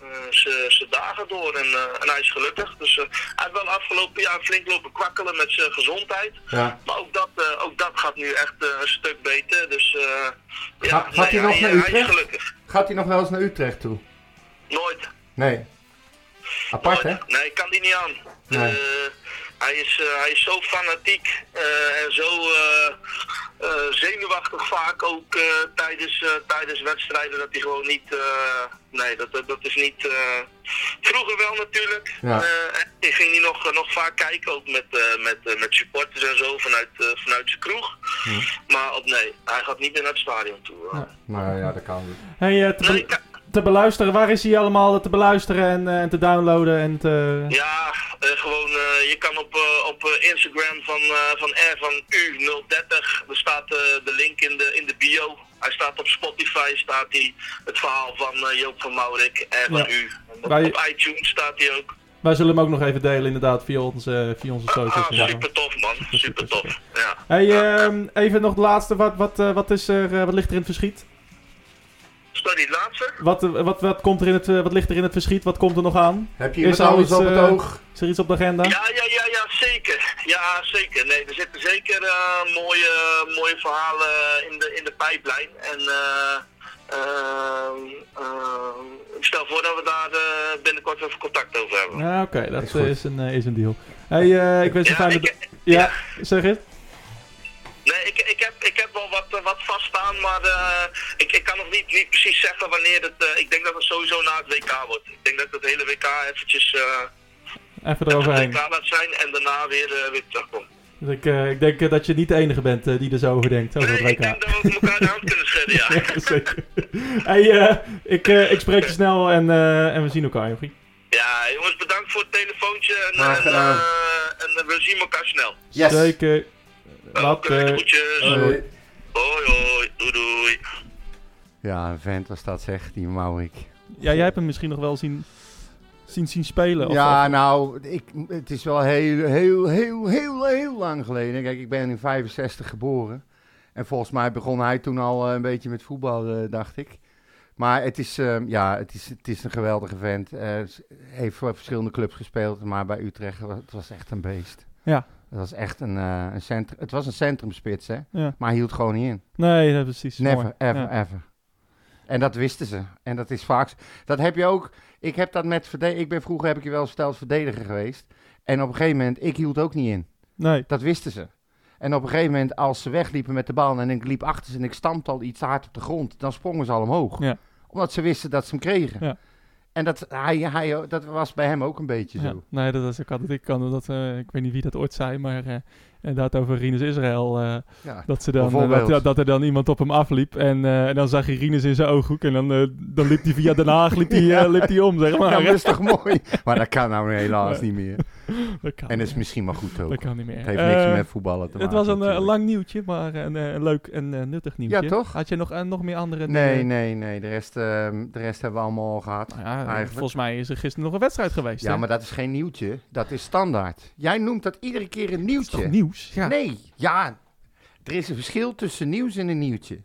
eh, zijn dagen door en, eh, en hij is gelukkig. Dus hij heeft wel afgelopen jaar flink lopen kwakkelen met zijn gezondheid. Ja. Maar ook dat, ook dat gaat nu echt een stuk beter. Dus ja, Ga- gaat hij nog naar hij Utrecht? gelukkig. Gaat hij nog wel eens naar Utrecht toe? Nooit. Nee. Apart, hè? Nee, ik kan die niet aan. Nee. Hij, is, eh, hij is zo fanatiek eh, en zo eh, eh, zenuwachtig vaak ook eh, tijdens, eh, tijdens wedstrijden dat hij gewoon niet... eh, nee, dat, dat, is niet... eh, vroeger wel natuurlijk. Ja. Eh, en ging hij nog, nog vaak kijken, ook met, eh, met, met supporters en zo vanuit, eh, vanuit zijn kroeg. Maar op, nee, hij gaat niet meer naar het stadion toe. Ja. Nou ja, dat kan niet. Hey, Nee, te beluisteren, waar is hij allemaal te beluisteren en, eh, en te downloaden? En te... Ja, eh, gewoon, eh, je kan op, op Instagram van, van R van U030, er staat de link in de, in de bio. Hij staat op Spotify, staat hij het verhaal van Joop van Maurik, R van Ja. U. Op, Wij- op iTunes staat hij ook. Wij zullen hem ook nog even delen inderdaad via onze, via onze socials. Ah, en zo. super tof man, super tof. Ja. Hey, ehm, even nog het laatste. Wat, wat, wat, is er, wat ligt er in het verschiet? Sorry, het laatste? Wat, wat, wat, komt er in het, eh, wat ligt er in het verschiet? Wat komt er nog aan? Heb je Is iemand er al anders iets, op het eh, oog? Is er iets op de agenda? Ja, ja, ja, ja, zeker. Ja, zeker. Nee, er zitten zeker eh, mooie, mooie verhalen in de, in de pijplijn. En eh, ehm, ehm, ik stel voor dat we daar binnenkort even contact over hebben. Ja, oké, dat Is goed. is, een, is een deal. Hey, eh, ik wens je Ja, fijne... ik, Ja, zeg het. Nee, ik, ik, heb, ik heb wel wat, eh, wat vaststaan, maar eh, ik, ik kan nog niet, niet precies zeggen wanneer het... eh, ik denk dat het sowieso na het WK wordt. Ik denk dat het hele WK eventjes eh Even even het eroverheen. WK laat zijn en daarna weer, weer terugkomt. Dus ik, eh, ik denk dat je niet de enige bent die er zo over denkt, over Nee, het ik WK. denk dat we elkaar de hand kunnen schudden, ja. Ja, zeker. hey, eh, ik, eh, ik spreek je snel en, eh, en we zien elkaar, Jochie. Ja, jongens, bedankt voor het telefoontje en, en, eh, en we zien elkaar snel. Yes. Zeker. Oké, Later. groetjes. Hoi. Hoi, hoi. Doei, doei. Ja, een vent was dat zeg, die Maurik. Ja, jij hebt hem misschien nog wel zien, zien, zien spelen. Of, Ja, of- nou, ik, het is wel heel, heel, heel, heel, heel lang geleden. Kijk, ik ben in 65 geboren. En volgens mij begon hij toen al eh, een beetje met voetbal, eh, dacht ik. Maar het is, eh, ja, het is, het is een geweldige vent. Eh, s- heeft voor verschillende clubs gespeeld, maar bij Utrecht, wa- het was echt een beest. Ja. Het was echt een, eh, een centrum, het was een centrumspits, hè. Ja. Maar hij hield gewoon niet in. Nee, dat precies. Never, Mooi. ever, Ja. ever. En dat wisten ze. En dat is vaak. Dat heb je ook. Ik heb dat met verdedigen. Ik ben vroeger heb ik je wel verteld verdediger geweest. En op een gegeven moment, ik hield ook niet in. Nee. Dat wisten ze. En op een gegeven moment, als ze wegliepen met de bal en ik liep achter ze en ik stampte al iets te hard op de grond, dan sprongen ze al omhoog. Ja. Omdat ze wisten dat ze hem kregen. Ja. En dat, hij, hij, dat was bij hem ook een beetje Ja. zo. Nee, dat is ook altijd. Ik, kan, dat, eh, ik weet niet wie dat ooit zei, maar eh inderdaad over Rinus Israël. eh, Ja. dat, ze dan, eh, dat, dat er dan iemand op hem afliep en, eh, en dan zag je Rinus in zijn ooghoek en dan, dan liep hij via Den Haag liep eh, liep hij om, zeg maar. Ja, maar dat is toch mooi? Maar dat kan nou helaas niet meer. dat kan, En dat is misschien maar goed ook. dat kan niet meer. Het heeft niks met voetballen te maken. Het was een, lang nieuwtje, maar een, een leuk en nuttig nieuwtje. Ja, toch? Had je nog, nog meer andere Nee, dingen? nee, nee. De rest, ehm, de rest hebben we allemaal al gehad. Nou volgens mij is er gisteren nog een wedstrijd geweest. Ja, hè? maar dat is geen nieuwtje. Dat is standaard. Jij noemt dat iedere keer een Dat is nieuwtje. Nieuws? Ja. Nee, ja. Er is een verschil tussen nieuws en een nieuwtje.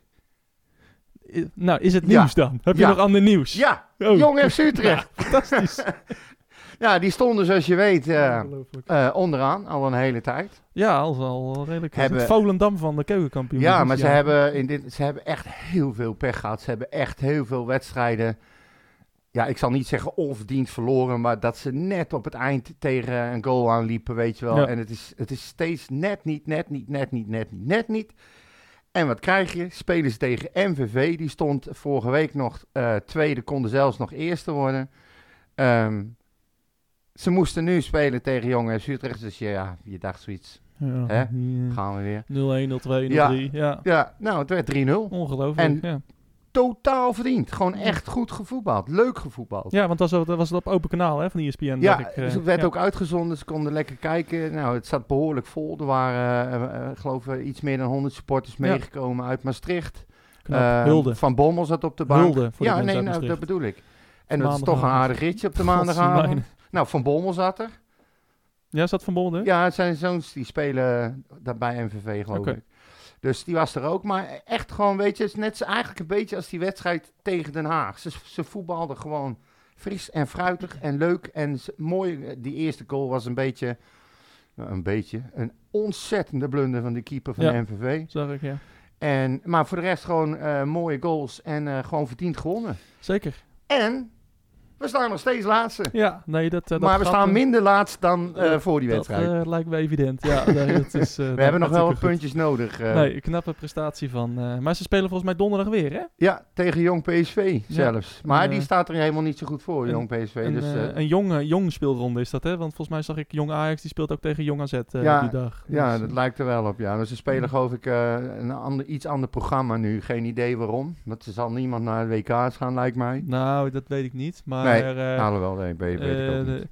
I- Nou, is het Ja. nieuws dan? Heb Ja. je nog ander nieuws? Ja, Oh. Jong FC Utrecht. Fantastisch. Ja, die stonden zoals je weet eh, Ongelooflijk. eh, onderaan al een hele tijd. Ja, al, al redelijk. Hebben- Het Volendam van de keukenkampioen. Ja, maar ze hebben, in dit, ze hebben echt heel veel pech gehad. Ze hebben echt heel veel wedstrijden. Ja, ik zal niet zeggen onverdiend verloren, maar dat ze net op het eind tegen een goal aanliepen, weet je wel. Ja. En het is, het is steeds net niet, net niet, net niet, net niet, net niet. En wat krijg je? Spelen ze tegen MVV. Die stond vorige week nog eh, tweede, konden zelfs nog eerste worden. Ehm, ze moesten nu spelen tegen Jong FC Utrecht. Dus ja, je dacht zoiets. Ja, Hè? die, Gaan we weer. eh, 0-1, 0-2, 0-3. Ja. Ja. ja. Ja, nou, het werd 3-0. Ongelooflijk. En- ja. Totaal verdiend. Gewoon echt goed gevoetbald. Leuk gevoetbald. ja, want dat was, dat was het op open kanaal hè, van ESPN. Ja, ik, dus het werd ja. ook uitgezonden. Ze konden lekker kijken. Nou, het zat behoorlijk vol. Er waren, eh, eh, geloof ik, iets meer dan 100 supporters Ja. meegekomen uit Maastricht. Knap. Eh, Hulde. Van Bommel zat op de bank. Hulde voor de ja, nee, nou, dat bedoel ik. En dat is toch een aardig ritje op de maandagavond. Nou, Van Bommel zat er. Ja, zat Van Bolden? Ja, het zijn zoons die spelen daar bij MVV, geloof ik. Dus die was er ook. Maar echt gewoon, weet je, het is net zo, eigenlijk een beetje als die wedstrijd tegen Den Haag. Ze, ze voetbalden gewoon fris en fruitig en leuk. En mooi, die eerste goal was een beetje, nou, een beetje, een ontzettende blunder van de keeper van Ja. de MVV. Zag ik, ja. En, maar voor de rest gewoon eh, mooie goals en eh, gewoon verdiend gewonnen. Zeker. En we staan nog steeds laatste. Ja, nee, dat... eh, dat maar we staan eh, minder laatst dan eh, voor die Dat wedstrijd. eh, lijkt me evident. Ja, nee, dat is, eh, we hebben nog wel wat goed. puntjes nodig. eh. Nee, een knappe prestatie van... eh, maar ze spelen volgens mij donderdag weer, hè? Ja, tegen Jong PSV zelfs. Maar die eh, staat er helemaal niet zo goed voor, Jong PSV. Een, dus, eh, eh, een jong, jong speelronde is dat, hè? Want volgens mij zag ik Jong Ajax, die speelt ook tegen Jong AZ eh, Ja, die dag. ja, Dus, dat eh, lijkt er wel op. Ja. Maar ze spelen geloof ik eh, een ander, iets ander programma nu. Geen idee waarom. Want er zal niemand naar de WK's gaan, lijkt mij. Nou, dat weet ik niet. Maar... Nee, eh, Alhoewel, nee, weet, weet ik ook eh, niet. de-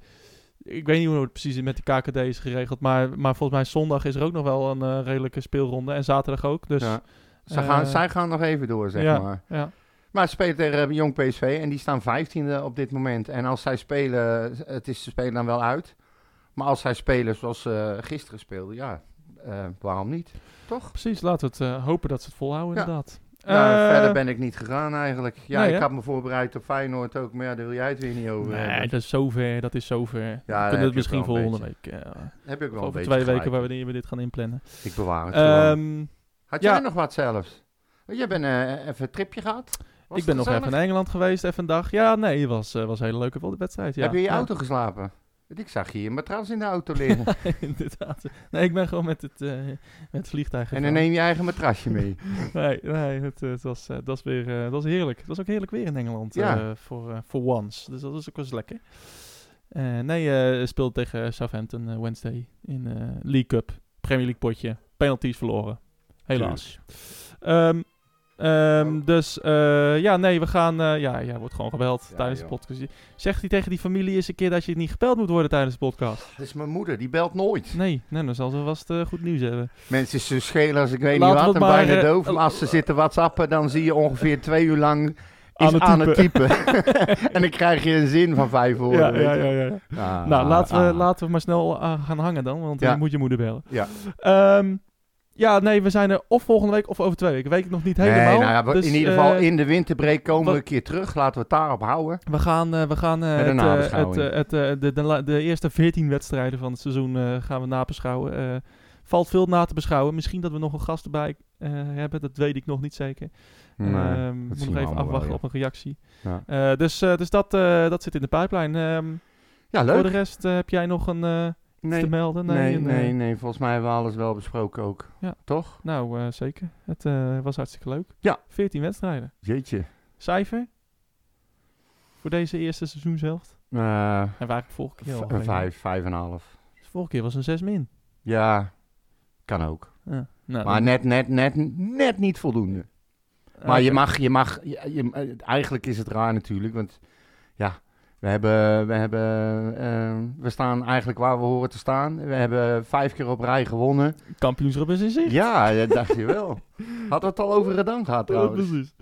ik weet niet hoe het precies met die KKD is geregeld. Maar, maar volgens mij zondag is er ook nog wel een eh, redelijke speelronde. En zaterdag ook. Dus ja. Ze eh, gaan, zij gaan nog even door, zeg ja, maar. ja. Maar ze spelen tegen eh, Jong PSV en die staan 15e op dit moment. En als zij spelen, het is, ze spelen dan wel uit. Maar als zij spelen zoals ze gisteren speelden, ja, eh, waarom niet? Toch? Precies, laten we het eh, hopen dat ze het volhouden Ja. inderdaad. Nou, Eh, verder ben ik niet gegaan eigenlijk. Ja, nee, ik had me voorbereid op Feyenoord ook, maar ja, daar wil jij het weer niet over Nee, hebben. dat is zover. Dat is zover. Ja, we kunnen het misschien volgende week. eh, Heb ik wel een over twee weken wanneer we dit gaan inplannen. Ik bewaar het. Ehm, Had jij nog wat zelfs? Jij bent eh, even een tripje gehad? Was ik ben nog even in Engeland geweest, even een dag. Ja, nee, het was, was een hele leuke wedstrijd. Ja. Heb je in je auto geslapen? Ik zag hier een matras in de auto liggen. Inderdaad. Nee, ik ben gewoon met het, eh, met het vliegtuig en dan gegaan. neem je eigen matrasje mee. Nee, nee het, eh, het, was, eh, het was weer het was heerlijk. Het was ook heerlijk weer in Engeland Ja. voor, voor once. Dus dat is ook wel eens lekker. Eh, nee, speelde tegen Southampton Wednesday in League Cup. Premier League potje. Penalties verloren. Helaas. Ehm, Dus eh, ja, nee, we gaan... eh, ja, jij wordt gewoon gebeld Ja, tijdens joh. de podcast. Zegt hij tegen die familie eens een keer dat je niet gebeld moet worden tijdens de podcast? Dat is mijn moeder, die belt nooit. Nee, nee dan zal ze vast eh, goed nieuws hebben. Mensen zo schelen als ik weet Laten niet wat en maar, bijna doof. Maar als ze zitten whatsappen, dan zie je ongeveer twee uur lang is Aan het typen. en dan krijg je een zin van vijf woorden. Ja, ja, ja, ja. Ah, nou, laten we, ah. laten we maar snel gaan hangen dan, want je moet je moeder bellen. Ja. Ehm, ja, nee, we zijn er of volgende week of over twee weken. Weet ik nog niet helemaal. Nee, nou ja, we- Dus, in ieder geval eh, in de winterbreak komen we een keer terug. Laten we het daarop houden. We gaan, eh, we gaan eh, het, het, de, de, de eerste 14 wedstrijden van het seizoen gaan we nabeschouwen. Valt veel na te beschouwen. Misschien dat we nog een gast erbij hebben, dat weet ik nog niet zeker. Nee, dat moet nog we even afwachten wel, op een reactie. Ja. Dus dus dat, dat zit in de pipeline. Ehm, Ja, voor de leuk. rest heb jij nog een, Nee, te melden? nee, nee, eh, nee, volgens mij hebben we alles wel besproken ook. Ja. Toch? Nou, eh, zeker. Het eh, was hartstikke leuk. Ja. 14 wedstrijden. Jeetje. Cijfer? Voor deze eerste seizoenshelft? Eh, En waar eigenlijk vorige keer al een vijf, vijf en een half. Dus vorige keer was een 6 min. Ja, kan ook. Ja. Nou, Maar net, net, net, net niet voldoende. Maar je mag, je mag, je, je- eigenlijk is het raar natuurlijk, want we hebben, we hebben, eh, we staan eigenlijk waar we horen te staan. We hebben vijf keer op rij gewonnen. Kampioenschap is in zicht. Ja, dat dacht je wel. Had het al over Redan gehad Ja, trouwens. precies.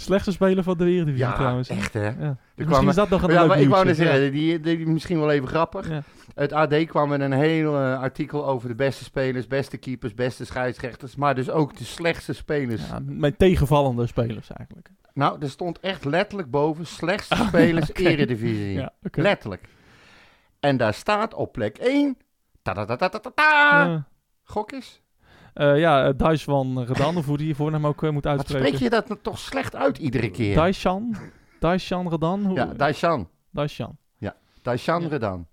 Slechtste speler van de Eredivisie Ja, trouwens. echt hè. Ja. Misschien kwamen- is dat nog een Ja, maar ik wou net nieuwtje. zeggen, die, die, misschien wel even grappig. Ja. Het AD kwam met een heel eh, artikel over de beste spelers, beste keepers, beste scheidsrechters, maar dus ook de slechtste spelers. Ja, mijn tegenvallende spelers eigenlijk. Nou, er stond echt letterlijk boven slechtste spelers eredivisie. Ja. Letterlijk. En daar staat op plek 1. Ta -ta -ta -ta -ta -ta -ta. Ja. Gok. Eh, ja, uh, Dijsvan Redan, of hoe die je voornaam ook eh, moet Wat uitspreken. spreek je dat nou toch slecht uit iedere keer? Dijsjan? Dijsjan Redan? Hoe- ja, Daishan. Dijsjan. Daishan Ja. Redan.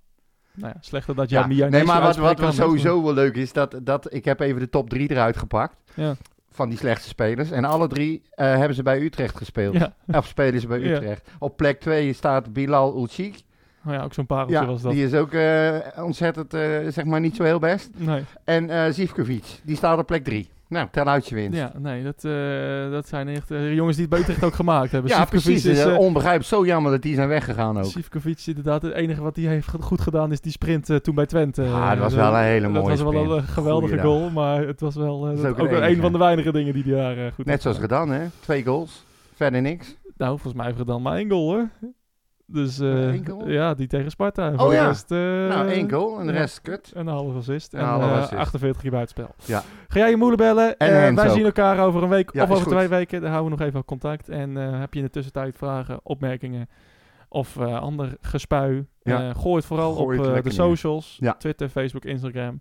Nou ja, slechter dat jij Ja. Mia Nee, maar wat, wat sowieso wel leuk is, dat, dat ik heb even de top 3 eruit gepakt. Ja. Van die slechte spelers. En alle drie eh, hebben ze bij Utrecht gespeeld. Ja. Of spelen ze bij Ja. Utrecht. Op plek 2 staat Bilal Ulchik. Oh ja, ook zo'n pareltje Ja, was dat. die is ook eh, ontzettend, eh, zeg maar, niet zo heel best. Nee, En eh Zivkovic, die staat op plek 3. Nou, tel uit je winst. ja, nee dat, dat zijn echt jongens die het bij Utrecht ook gemaakt hebben. Ja, Sivkovic precies. Is, onbegrijpelijk. Zo jammer dat die zijn weggegaan ook. Sivkovic inderdaad, het enige wat hij heeft goed gedaan is die sprint toen bij Twente. Ah, dat was wel een hele mooie Dat was wel een geweldige Goeiedag. goal, maar het was wel ook ook, een van de weinige dingen die hij daar goed Net zoals gedaan. Hè? Twee goals. Verder niks. Nou, volgens mij heeft Redan maar één goal hoor. Dus eh, ja, die tegen Sparta. Oh ja. rest, eh, nou, één goal en de rest kut. En een halve assist. En Een halve eh, assist. 48 keer buitenspel. Ja. Ga jij je moeder bellen? En wij ook. zien elkaar over een week Ja, of over twee weken. Dan houden we nog even contact. En heb je in de tussentijd vragen, opmerkingen of ander gespui? Ja. gooi het vooral Gooi op het de socials. Ja. Twitter, Facebook, Instagram.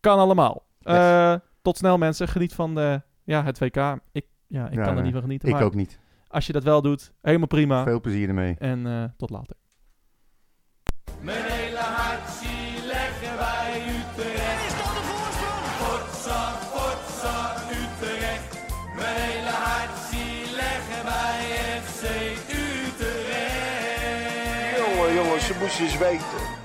Kan allemaal. Yes. Tot snel mensen. Geniet van de, ja, het WK. Ik, ja, ik kan er niet van genieten. Ik maar ook niet. Als je dat wel doet, helemaal prima. Veel plezier ermee. En eh, tot later. Mijn hele hart zie leggen wij Utrecht. Is dat de voorsprong? Potsa, potsa, Utrecht. Mijn hele hart zie leggen wij FC Utrecht. Jongen, jongens, ze moesten eens weten.